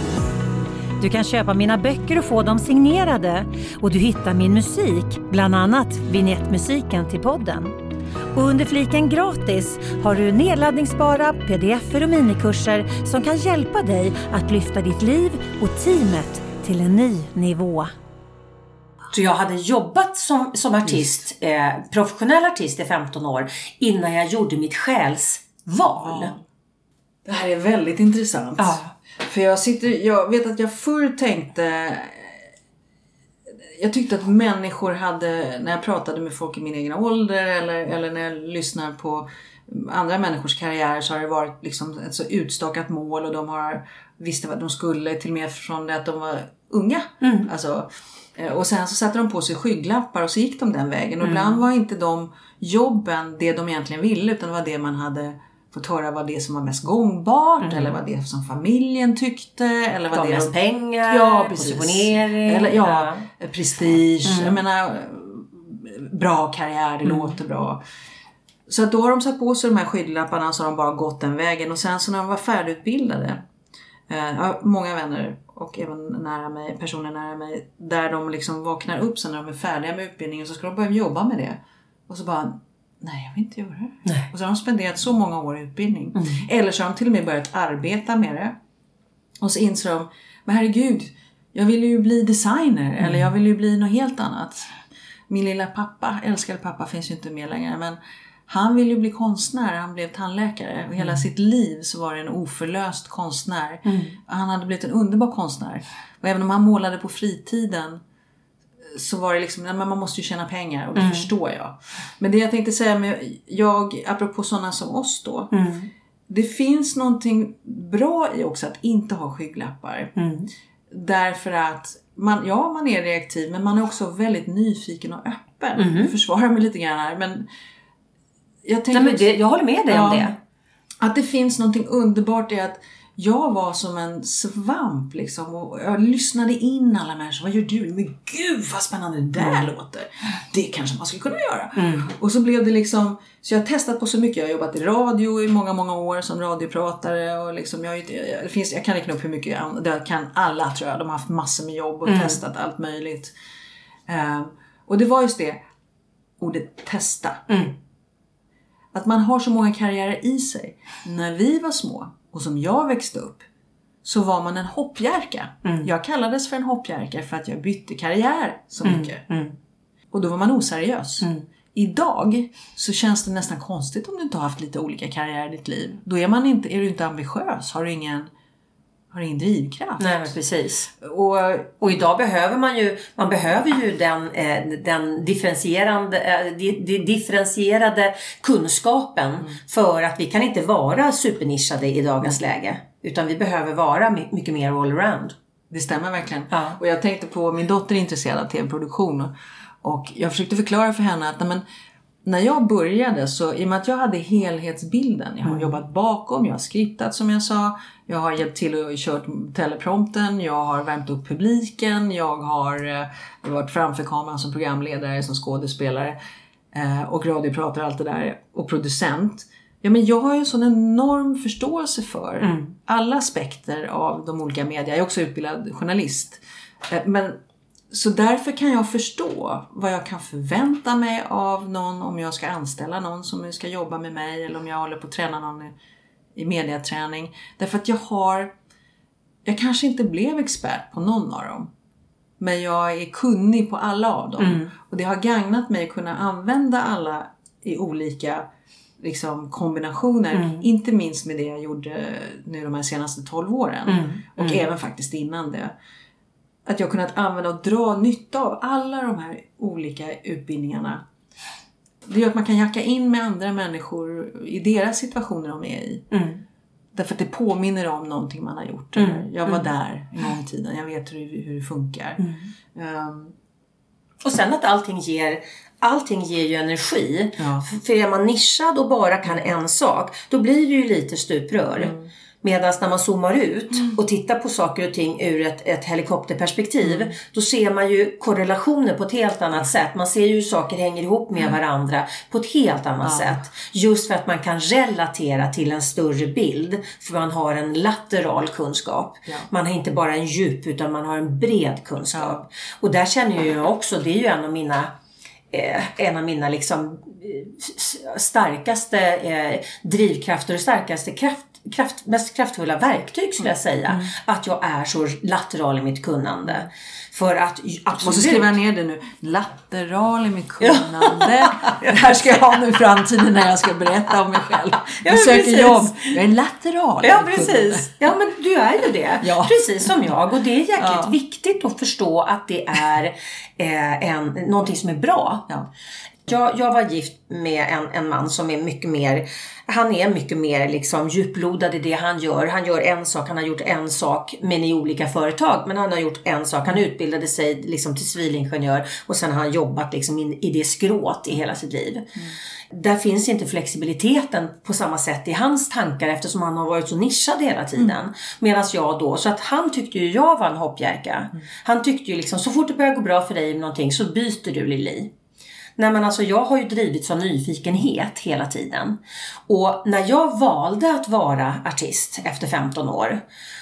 Speaker 3: Du kan köpa mina böcker och få dem signerade och du hittar min musik, bland annat vignettmusiken till podden. Och under fliken gratis har du nedladdningsbara pdf och minikurser som kan hjälpa dig att lyfta ditt liv och teamet till en ny nivå.
Speaker 1: Så jag hade jobbat som, som artist, eh, professionell artist i 15 år innan jag gjorde mitt
Speaker 2: Ja. Det här är väldigt intressant.
Speaker 1: Ja.
Speaker 2: För jag sitter, jag vet att jag förr tänkte jag tyckte att människor hade, när jag pratade med folk i min egen ålder eller, eller när jag lyssnar på andra människors karriär så har det varit liksom ett så utstakat mål och de har visste vad de skulle till och med från det att de var unga.
Speaker 1: Mm.
Speaker 2: Alltså, eh, och sen så satte de på sig skygglappar och så gick de den vägen. Och ibland var inte de jobben det de egentligen ville utan det var det man hade fått höra var det som var mest gångbart eller var det som familjen tyckte. Eller var
Speaker 1: Gav
Speaker 2: det
Speaker 1: mest pengar,
Speaker 2: Ja,
Speaker 1: positionering.
Speaker 2: Eller ja,
Speaker 1: Ja.
Speaker 2: prestige. Jag menar, bra karriär, det låter bra. Så att då har de satt på sig de här skydglapparna så har de bara gått den vägen. Och sen så när de var färdigutbildade, eh, jag har många vänner och även nära mig, personer nära mig, där de liksom vaknar upp sen när de är färdiga med utbildningen så ska de börja jobba med det. Och så bara, nej jag vill inte göra det.
Speaker 1: Nej.
Speaker 2: Och så har de spenderat så många år i utbildning. Eller så har de till och med börjat arbeta med det. Och så inser de, men herregud, jag vill ju bli designer eller jag vill ju bli något helt annat. Min lilla pappa, älskade pappa, finns ju inte med längre men han ville ju bli konstnär, han blev tandläkare och hela sitt liv så var det en oförlöst konstnär. Han hade blivit en underbar konstnär. Och även om han målade på fritiden så var det liksom, nej, men man måste ju tjäna pengar och det förstår jag. Men det jag tänkte säga med jag, apropå sådana som oss då. Det finns någonting bra i också att inte ha skygglappar. Därför att man, ja, man är reaktiv men man är också väldigt nyfiken och öppen. Jag försvarar mig lite grann här men jag tänker
Speaker 1: Nej, men det, jag håller med dig om det.
Speaker 2: att det finns någonting underbart i att jag var som en svamp liksom och jag lyssnade in alla människor. Vad gör du? Men gud vad spännande det där låter. Det kanske man skulle kunna göra. Och så blev det liksom, så jag har testat på så mycket. Jag har jobbat i radio i många, många år som radiopratare och liksom jag, jag, det finns, jag kan räkna upp hur mycket, jag- det kan alla tror jag. De har haft massor med jobb och testat allt möjligt. Ehm, och det var just det, ordet testa. Att man har så många karriärer i sig. När vi var små och som jag växte upp så var man en hoppjerka. Jag kallades för en hoppjerka för att jag bytte karriär så mycket. Och då var man oseriös. Idag så känns det nästan konstigt om du inte har haft lite olika karriärer i ditt liv. Då är, man inte, är du inte ambitiös, har du ingen, har ingen drivkraft.
Speaker 1: Nej precis.
Speaker 2: Och
Speaker 1: Och idag behöver man ju, man behöver ju den, eh, den differentierande, eh, di, di, differentierade kunskapen för att vi kan inte vara supernischade i dagens läge. Utan vi behöver vara my- mycket mer allround.
Speaker 2: Det stämmer verkligen.
Speaker 1: Ja.
Speaker 2: Och jag tänkte på, min dotter är intresserad av tv-produktion och- jag försökte förklara för henne att men, när jag började så, i och med att jag hade helhetsbilden, jag har jobbat bakom, jag har skriptat som jag sa, jag har hjälpt till och kört teleprompten, jag har värmt upp publiken, jag har eh, varit framför kameran som programledare, som skådespelare eh, och radiopratare och allt det där och producent. Ja, men jag har ju en sån enorm förståelse för alla aspekter av de olika media. Jag är också utbildad journalist. Eh, Men, så därför kan jag förstå vad jag kan förvänta mig av någon om jag ska anställa någon som ska jobba med mig eller om jag håller på att träna någon i, mediaträning. Därför att jag har, jag kanske inte blev expert på någon av dem. Men jag är kunnig på alla av dem. Och det har gagnat mig att kunna använda alla i olika liksom, kombinationer. Inte minst med det jag gjorde nu de här senaste 12 åren. Och även faktiskt innan det. Att jag kunnat använda och dra nytta av alla de här olika utbildningarna. Det gör att man kan jacka in med andra människor i deras situationer de är i. Därför att det påminner om någonting man har gjort.
Speaker 1: Mm.
Speaker 2: Jag var där en gång i tiden, jag vet hur, hur det funkar.
Speaker 1: Mm.
Speaker 2: Ehm,
Speaker 1: Och sen att allting ger Allting ger ju energi.
Speaker 2: Ja.
Speaker 1: För är man nischad och bara kan en sak, då blir det ju lite stuprör.
Speaker 2: Mm.
Speaker 1: Medan när man zoomar ut och tittar på saker och ting ur ett, ett helikopterperspektiv,
Speaker 2: Mm.
Speaker 1: då ser man ju korrelationer på ett helt annat sätt. Man ser ju hur saker hänger ihop
Speaker 2: Mm.
Speaker 1: med varandra på ett helt annat sätt. Just för att man kan relatera till en större bild, för man har en lateral kunskap.
Speaker 2: Ja.
Speaker 1: Man har inte bara en djup, utan man har en bred kunskap. Och där känner jag också, det är ju en av mina eh, en av mina liksom eh, starkaste eh, drivkrafter och starkaste kraft, kraft, mest kraftfulla verktyg skulle jag säga. Att jag är så lateral i mitt kunnande. För att absolut.
Speaker 2: Måste skriva ner det nu. Lateral i mitt kunnande. Det här ska jag ha nu i framtiden när jag ska berätta om mig själv.
Speaker 1: Ja,
Speaker 2: Jag
Speaker 1: men
Speaker 2: söker
Speaker 1: precis.
Speaker 2: jobb. Jag är lateral
Speaker 1: Ja precis. Ja men du är ju det.
Speaker 2: Ja.
Speaker 1: Precis som jag. Och det är jäkligt
Speaker 2: Ja.
Speaker 1: viktigt att förstå att det är eh, en, någonting som är bra.
Speaker 2: Ja.
Speaker 1: Jag, jag var gift med en, en man som är mycket mer, han är mycket mer liksom djuplodad i det han gör. Han gör en sak, han har gjort en sak men i olika företag. Men han har gjort en sak, han utbildade sig liksom till civilingenjör och sen har han jobbat liksom in, i det skrået i hela sitt liv. Där finns inte flexibiliteten på samma sätt i hans tankar eftersom han har varit så nischad hela tiden. Medan jag då, så att han tyckte ju jag var en hoppjerka. Han tyckte ju liksom så fort det börjar gå bra för dig med någonting så byter du Lili. Nej men alltså jag har ju drivits av nyfikenhet hela tiden. Och när jag valde att vara artist efter 15 år,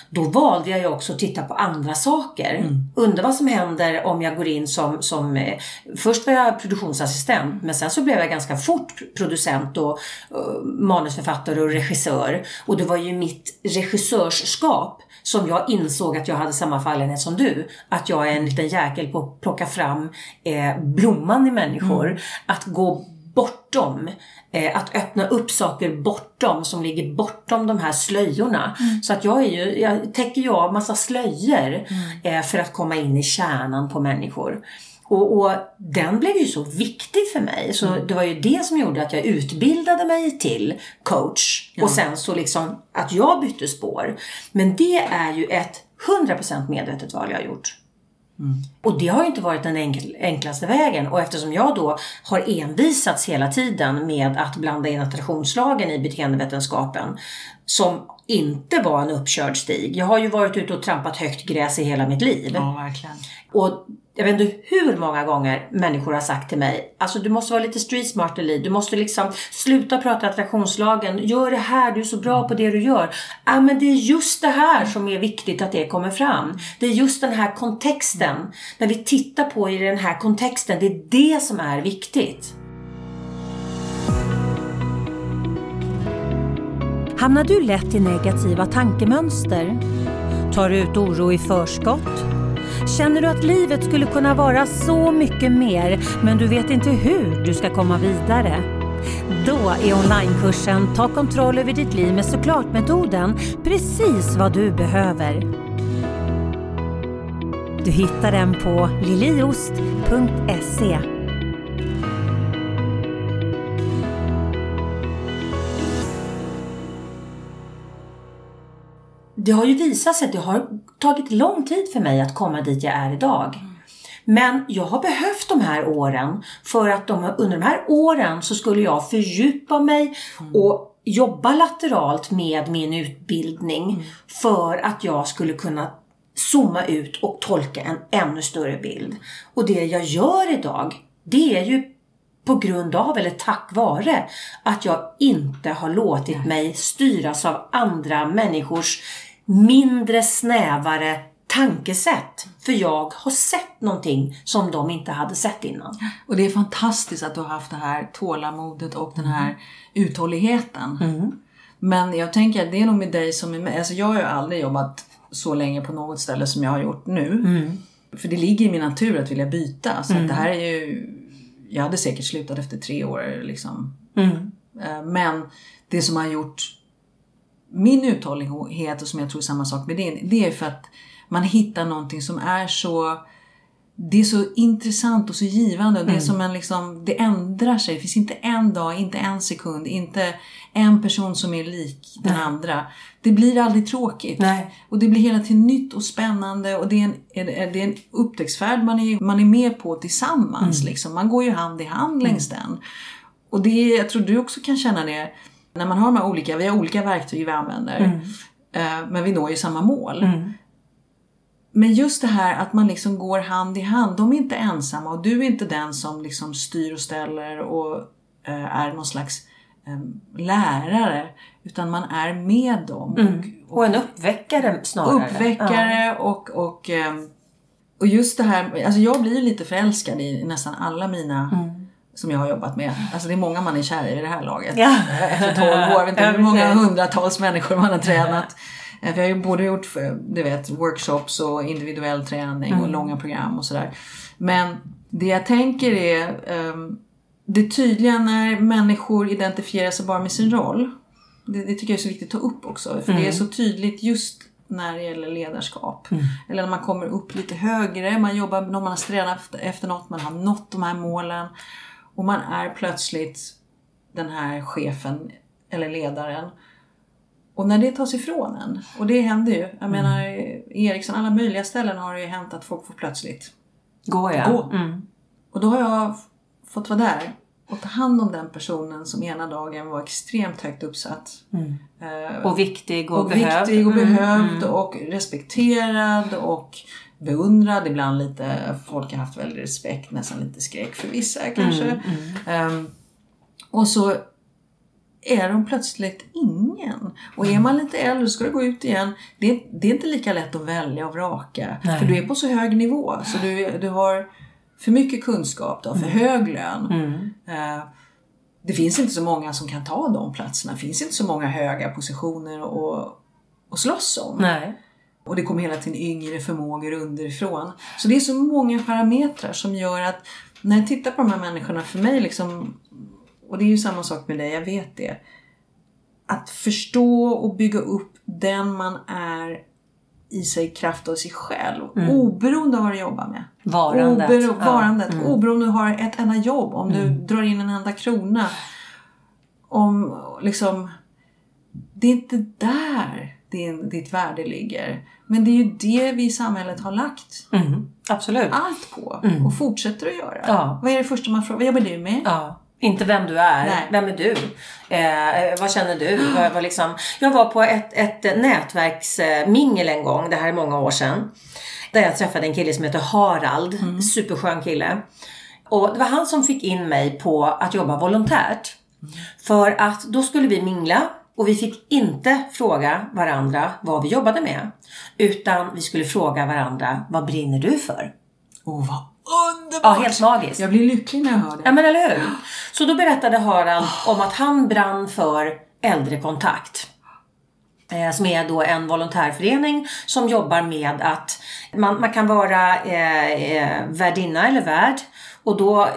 Speaker 1: då valde jag ju också att titta på andra saker. Undra vad som händer om jag går in som, som eh, först var jag produktionsassistent, men sen så blev jag ganska fort producent och eh, manusförfattare och regissör. Och det var ju mitt regissörskap som jag insåg att jag hade samma fallenhet som du. Att jag är en liten jäkel på att plocka fram eh, blomman i människor. Att gå bortom. Eh, att öppna upp saker bortom, som ligger bortom de här slöjorna. Så att jag är ju, jag täcker ju av massa slöjor eh, för att komma in i kärnan på människor. Och, och den blev ju så viktig för mig. Så det var ju det som gjorde att jag utbildade mig till coach. Och sen så liksom att jag bytte spår. Men det är ju ett 100% medvetet val jag har gjort. Och det har ju inte varit den enkel, enklaste vägen. Och eftersom jag då har envisats hela tiden med att blanda in attraktionslagen i beteendevetenskapen som inte var en uppkörd stig. Jag har ju varit ute och trampat högt gräs i hela mitt liv.
Speaker 2: Ja, verkligen.
Speaker 1: Och jag vet inte hur många gånger människor har sagt till mig, alltså du måste vara lite street smart Eli, du måste liksom sluta prata attraktionslagen, gör det här, du är så bra på det du gör. Ja men det är just det här som är viktigt att det kommer fram. Det är just den här kontexten, när vi tittar på i den här kontexten, det är det som är viktigt.
Speaker 3: Hamnar du lätt i negativa tankemönster? Tar du ut oro i förskott? Känner du att livet skulle kunna vara så mycket mer men du vet inte hur du ska komma vidare? Då är onlinekursen Ta kontroll över ditt liv med såklart-metoden precis vad du behöver. Du hittar den på liliost.se.
Speaker 1: det har ju visat sig att det har tagit lång tid för mig att komma dit jag är idag. Men jag har behövt de här åren för att de, under de här åren så skulle jag fördjupa mig och jobba lateralt med min utbildning för att jag skulle kunna zooma ut och tolka en ännu större bild. Och det jag gör idag, det är ju på grund av, eller tack vare, att jag inte har låtit mig styras av andra människors mindre snävare tankesätt. För jag har sett någonting som de inte hade sett innan.
Speaker 2: Och det är fantastiskt att du har haft det här tålamodet och den här uthålligheten. Men jag tänker att det är nog med dig som med mig. Alltså jag har ju aldrig jobbat så länge på något ställe som jag har gjort nu. För det ligger i min natur att vilja byta. Så att det här är ju... Jag hade säkert slutat efter tre år liksom. Eh, Men det som har gjort min uthållighet och som jag tror är samma sak med din, det är för att man hittar någonting som är så det är så intressant och så givande och det är som en liksom, det ändrar sig. Det finns inte en dag, inte en sekund, inte en person som är lik den andra. Det blir aldrig tråkigt.
Speaker 1: Nej.
Speaker 2: Och det blir hela tiden nytt och spännande och det är en, det är en upptäcktsfärd man är, man är med på tillsammans. Liksom. Man går ju hand i hand längs den. Och det, jag tror du också kan känna det när man har de här olika, vi har olika verktyg vi använder. eh, Men vi når ju samma mål. Men just det här att man liksom går hand i hand, de är inte ensamma och du är inte den som liksom styr och ställer och eh, är någon slags eh, lärare. Utan man är med dem. Och,
Speaker 1: Och en uppväckare snarare.
Speaker 2: uppväckare och, och, ehm, och just det här, alltså jag blir lite förälskad i nästan alla mina
Speaker 1: Mm.
Speaker 2: Som jag har jobbat med. Alltså det är många man är kär i vid det här laget.
Speaker 1: Ja.
Speaker 2: Efter 12 år, jag vet inte hur många hundratals människor man har tränat. Eh, för Jag har ju både gjort du vet, workshops och individuell träning
Speaker 1: Mm.
Speaker 2: och långa program och sådär. Men det jag tänker är ehm, det tydliga när människor identifierar sig bara med sin roll. Det, det tycker jag är så viktigt att ta upp också. För det är så tydligt just när det gäller ledarskap. Eller när man kommer upp lite högre, man jobbar, när man har strävat efter, efter något, man har nått de här målen. Och man är plötsligt den här chefen eller ledaren. Och när det tas ifrån en, och det händer ju. Jag menar, i Ericsson, alla möjliga ställen har det ju hänt att folk får plötsligt
Speaker 1: Går jag?
Speaker 2: gå.
Speaker 1: Mm.
Speaker 2: Och då har jag fått vara där och ta hand om den personen som ena dagen var extremt högt uppsatt. Eh,
Speaker 1: Och viktig och,
Speaker 2: och
Speaker 1: behövd.
Speaker 2: viktig och
Speaker 1: Mm.
Speaker 2: behövd och respekterad och beundrad. Ibland lite, folk har haft väldigt respekt, nästan lite skräck för vissa kanske. Ehm, och så är de plötsligt ingen. Och är man lite äldre ska du gå ut igen. Det är, det är inte lika lätt att välja och vraka.
Speaker 1: Nej.
Speaker 2: För du är på så hög nivå. Så du, du har för mycket kunskap, du har för hög lön. Eh, det finns inte så många som kan ta de platserna. Det finns inte så många höga positioner att, att slåss om.
Speaker 1: Nej.
Speaker 2: Och det kommer hela tiden yngre förmågor underifrån. Så det är så många parametrar som gör att när jag tittar på de här människorna, för mig liksom, och det är ju samma sak med dig, jag vet det. Att förstå och bygga upp den man är i sig kraft av sig själv. Oberoende av vad du jobbar med.
Speaker 1: Varandet.
Speaker 2: Obero-
Speaker 1: Ja.
Speaker 2: varandet. Oberoende om du har ett enda jobb. Om du drar in en enda krona. Om liksom... Det är inte där din, ditt värde ligger. Men det är ju det vi i samhället har lagt
Speaker 1: Mm. Absolut.
Speaker 2: allt på. Och fortsätter att göra.
Speaker 1: Ja.
Speaker 2: Vad är det första man frågar? Vad jobbar du med?
Speaker 1: Ja. Inte vem du är.
Speaker 2: Nej.
Speaker 1: Vem är du? Eh, vad känner du? Vad, vad liksom... Jag var på ett, ett nätverksmingel en gång, det här är många år sedan. Där jag träffade en kille som heter Harald. Superskön kille. Och det var han som fick in mig på att jobba volontärt. För att då skulle vi mingla och vi fick inte fråga varandra vad vi jobbade med. Utan vi skulle fråga varandra, vad brinner du för?
Speaker 2: Åh, vad underbart!
Speaker 1: Ja, helt magiskt.
Speaker 2: Jag blir lycklig när jag hör det.
Speaker 1: Ja men eller hur? Så då berättade Harald om att han brann för äldrekontakt. Eh, som är då en volontärförening som jobbar med att man, man kan vara eh, eh, värdinna eller värd och då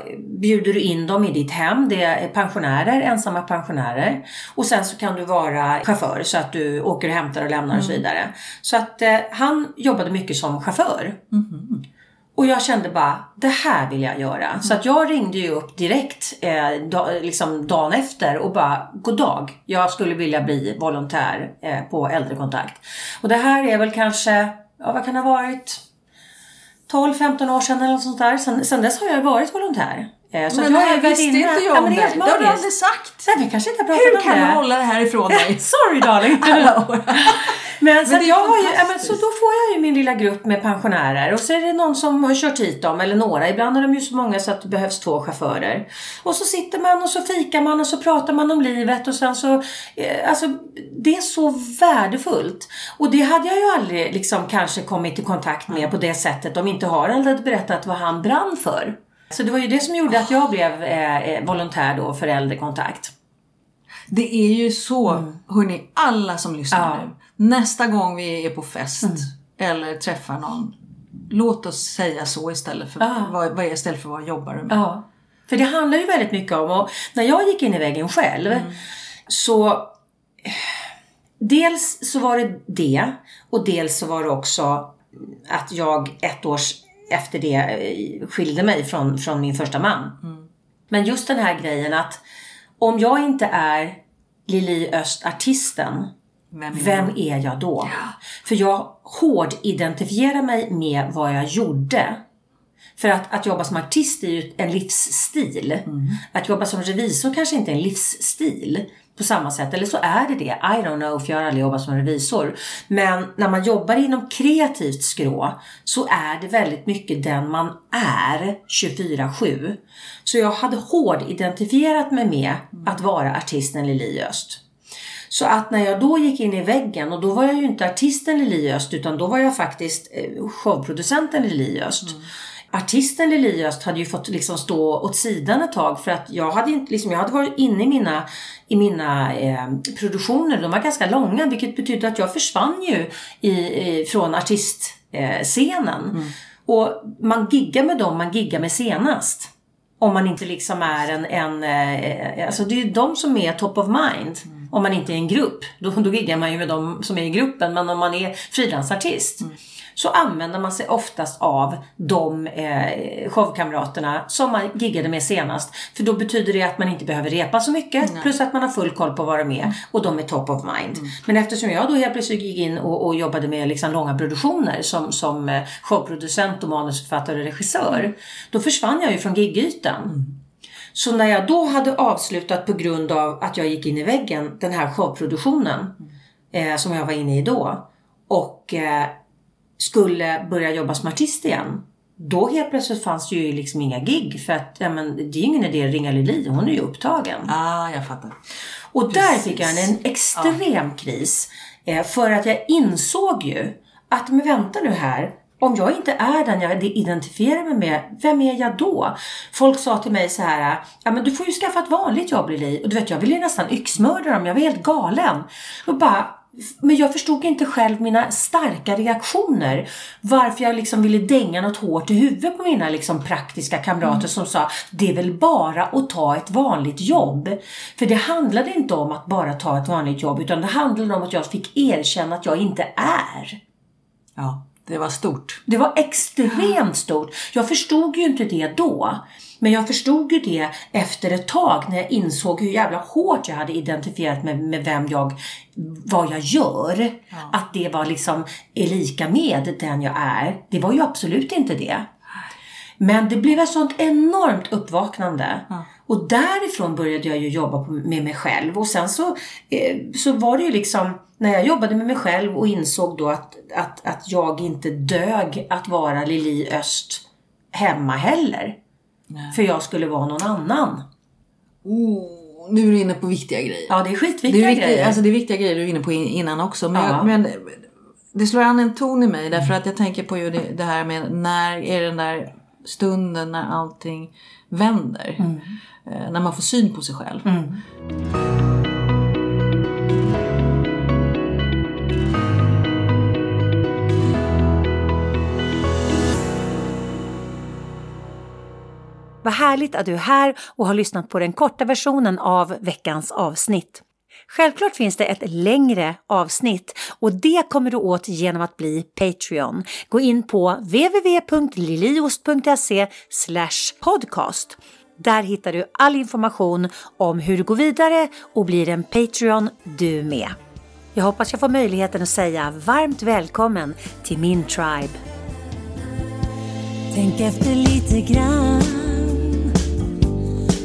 Speaker 1: bjuder du in dem i ditt hem. Det är pensionärer, ensamma pensionärer. Och sen så kan du vara chaufför så att du åker och hämtar och lämnar och så vidare. Så att eh, han jobbade mycket som chaufför. Och jag kände bara, det här vill jag göra. Så att jag ringde ju upp direkt eh, da, liksom dagen efter och bara, god dag. Jag skulle vilja bli volontär eh, på äldrekontakt. Och det här är väl kanske, ja vad kan det ha varit? 12-15 år sedan eller något sånt där. Sen, sen dess har jag varit volontär. Eh, så
Speaker 2: men
Speaker 1: jag
Speaker 2: visste inte jag
Speaker 1: ja,
Speaker 2: om
Speaker 1: men det
Speaker 2: Det har du aldrig sagt.
Speaker 1: Nej, vi kanske inte har pratat
Speaker 2: Hur
Speaker 1: om
Speaker 2: kan
Speaker 1: det.
Speaker 2: du hålla det här ifrån dig?
Speaker 1: Sorry darling. Men, så,
Speaker 2: är
Speaker 1: jag har ju, ja, men, så då får jag ju min lilla grupp med pensionärer och så är det någon som har kört hit dem eller några. Ibland är de ju så många så att det behövs två chaufförer. Och så sitter man och så fikar man och så pratar man om livet och sen så, eh, alltså det är så värdefullt. Och det hade jag ju aldrig liksom kanske kommit i kontakt med på det sättet om inte Harald hade berättat vad han brann för. Så det var ju det som gjorde att jag blev eh, eh, volontär då för äldrekontakt.
Speaker 2: Det är ju så, hörni, alla som lyssnar
Speaker 1: Mm. Ja. Mm.
Speaker 2: nu. Nästa gång vi är på fest eller träffar någon. Låt oss säga så istället för,
Speaker 1: Ja.
Speaker 2: vad, vad istället för vad jobbar du med?
Speaker 1: Ja, för det handlar ju väldigt mycket om, och när jag gick in i väggen själv så eh, Dels så var det det och dels så var det också att jag ett års efter det eh, skilde mig från, från min första man. Men just den här grejen att om jag inte är Lili Öst artisten,
Speaker 2: Vem
Speaker 1: vem är jag då? För jag hård identifierar mig med vad jag gjorde. För att, att jobba som artist är ju en livsstil. Att jobba som revisor kanske inte är en livsstil på samma sätt. Eller så är det det. I don't know, för jag har aldrig jobbat som revisor. Men när man jobbar inom kreativt skrå så är det väldigt mycket den man är 24-7. Så jag hade hård identifierat mig med att vara artisten Lili Öst. Så att när jag då gick in i väggen och då var jag ju inte artisten Lili Öst utan då var jag faktiskt eh, showproducenten Lili Öst. Mm. Artisten Lili Öst hade ju fått liksom stå åt sidan ett tag för att jag hade, inte, liksom, jag hade varit inne i mina, i mina eh, produktioner. De var ganska långa vilket betydde att jag försvann ju i, i, från artistscenen. Eh, scenen. Och man giggar med dem man giggar med senast. Om man inte liksom är en, en eh, alltså det är ju de som är top of mind. Om man inte är en grupp. Då, då giggar man ju med de som är i gruppen. Men om man är frilansartist. Så använder man sig oftast av de eh, showkamraterna som man giggade med senast. För då betyder det att man inte behöver repa så mycket. Plus att man har full koll på vad de är. Och de är top of mind. Men eftersom jag då helt plötsligt gick in och, och jobbade med liksom långa produktioner som, som eh, showproducent och manusförfattare och regissör. Då försvann jag ju från gigytan. Så när jag då hade avslutat på grund av att jag gick in i väggen den här showproduktionen eh, som jag var inne i då och eh, skulle börja jobba som artist igen. Då helt plötsligt fanns det ju liksom inga gig för att ja, men, det är ingen idé att ringa Lili, hon är ju upptagen.
Speaker 2: Ah, jag fattar.
Speaker 1: Och där fick jag en, en extrem kris. Eh, för att jag insåg ju att, men vänta nu här. Om jag inte är den jag identifierar mig med, vem är jag då? Folk sa till mig så här, ja men du får ju skaffa ett vanligt jobb Lili. Och du vet, jag ville ju nästan yxmörda dem, jag var helt galen. Och bara, men jag förstod inte själv mina starka reaktioner. Varför jag liksom ville dänga något hårt i huvudet på mina liksom praktiska kamrater som sa det är väl bara att ta ett vanligt jobb. För det handlade inte om att bara ta ett vanligt jobb utan det handlade om att jag fick erkänna att jag inte är.
Speaker 2: Ja, det var stort.
Speaker 1: Det var extremt stort. Jag förstod ju inte det då. Men jag förstod ju det efter ett tag när jag insåg hur jävla hårt jag hade identifierat mig med vem jag, vad jag gör. Att det var liksom är lika med den jag är. Det var ju absolut inte det. Men det blev ett sånt enormt uppvaknande. Och därifrån började jag ju jobba med mig själv. Och sen så, eh, så var det ju liksom, när jag jobbade med mig själv och insåg då att, att, att jag inte dög att vara Lili Öst hemma heller. För jag skulle vara någon annan.
Speaker 2: Oh, nu är du inne på viktiga grejer.
Speaker 1: Ja, det är
Speaker 2: det,
Speaker 1: skitviktiga
Speaker 2: är viktiga,
Speaker 1: grejer.
Speaker 2: alltså det är viktiga grejer du är inne på in- innan också. Men,
Speaker 1: Ja.
Speaker 2: jag, men det slår an en ton i mig därför att jag tänker på ju det, det här med när är den där stunden när allting vänder. Eh, när man får syn på sig själv.
Speaker 3: Vad härligt att du är här och har lyssnat på den korta versionen av veckans avsnitt. Självklart finns det ett längre avsnitt och det kommer du åt genom att bli Patreon. Gå in på www.liliost.se podcast. Där hittar du all information om hur du går vidare och blir en Patreon du med. Jag hoppas jag får möjligheten att säga varmt välkommen till min tribe. Tänk efter lite grann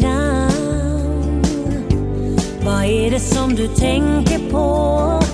Speaker 1: grann. Vad är det som du tänker på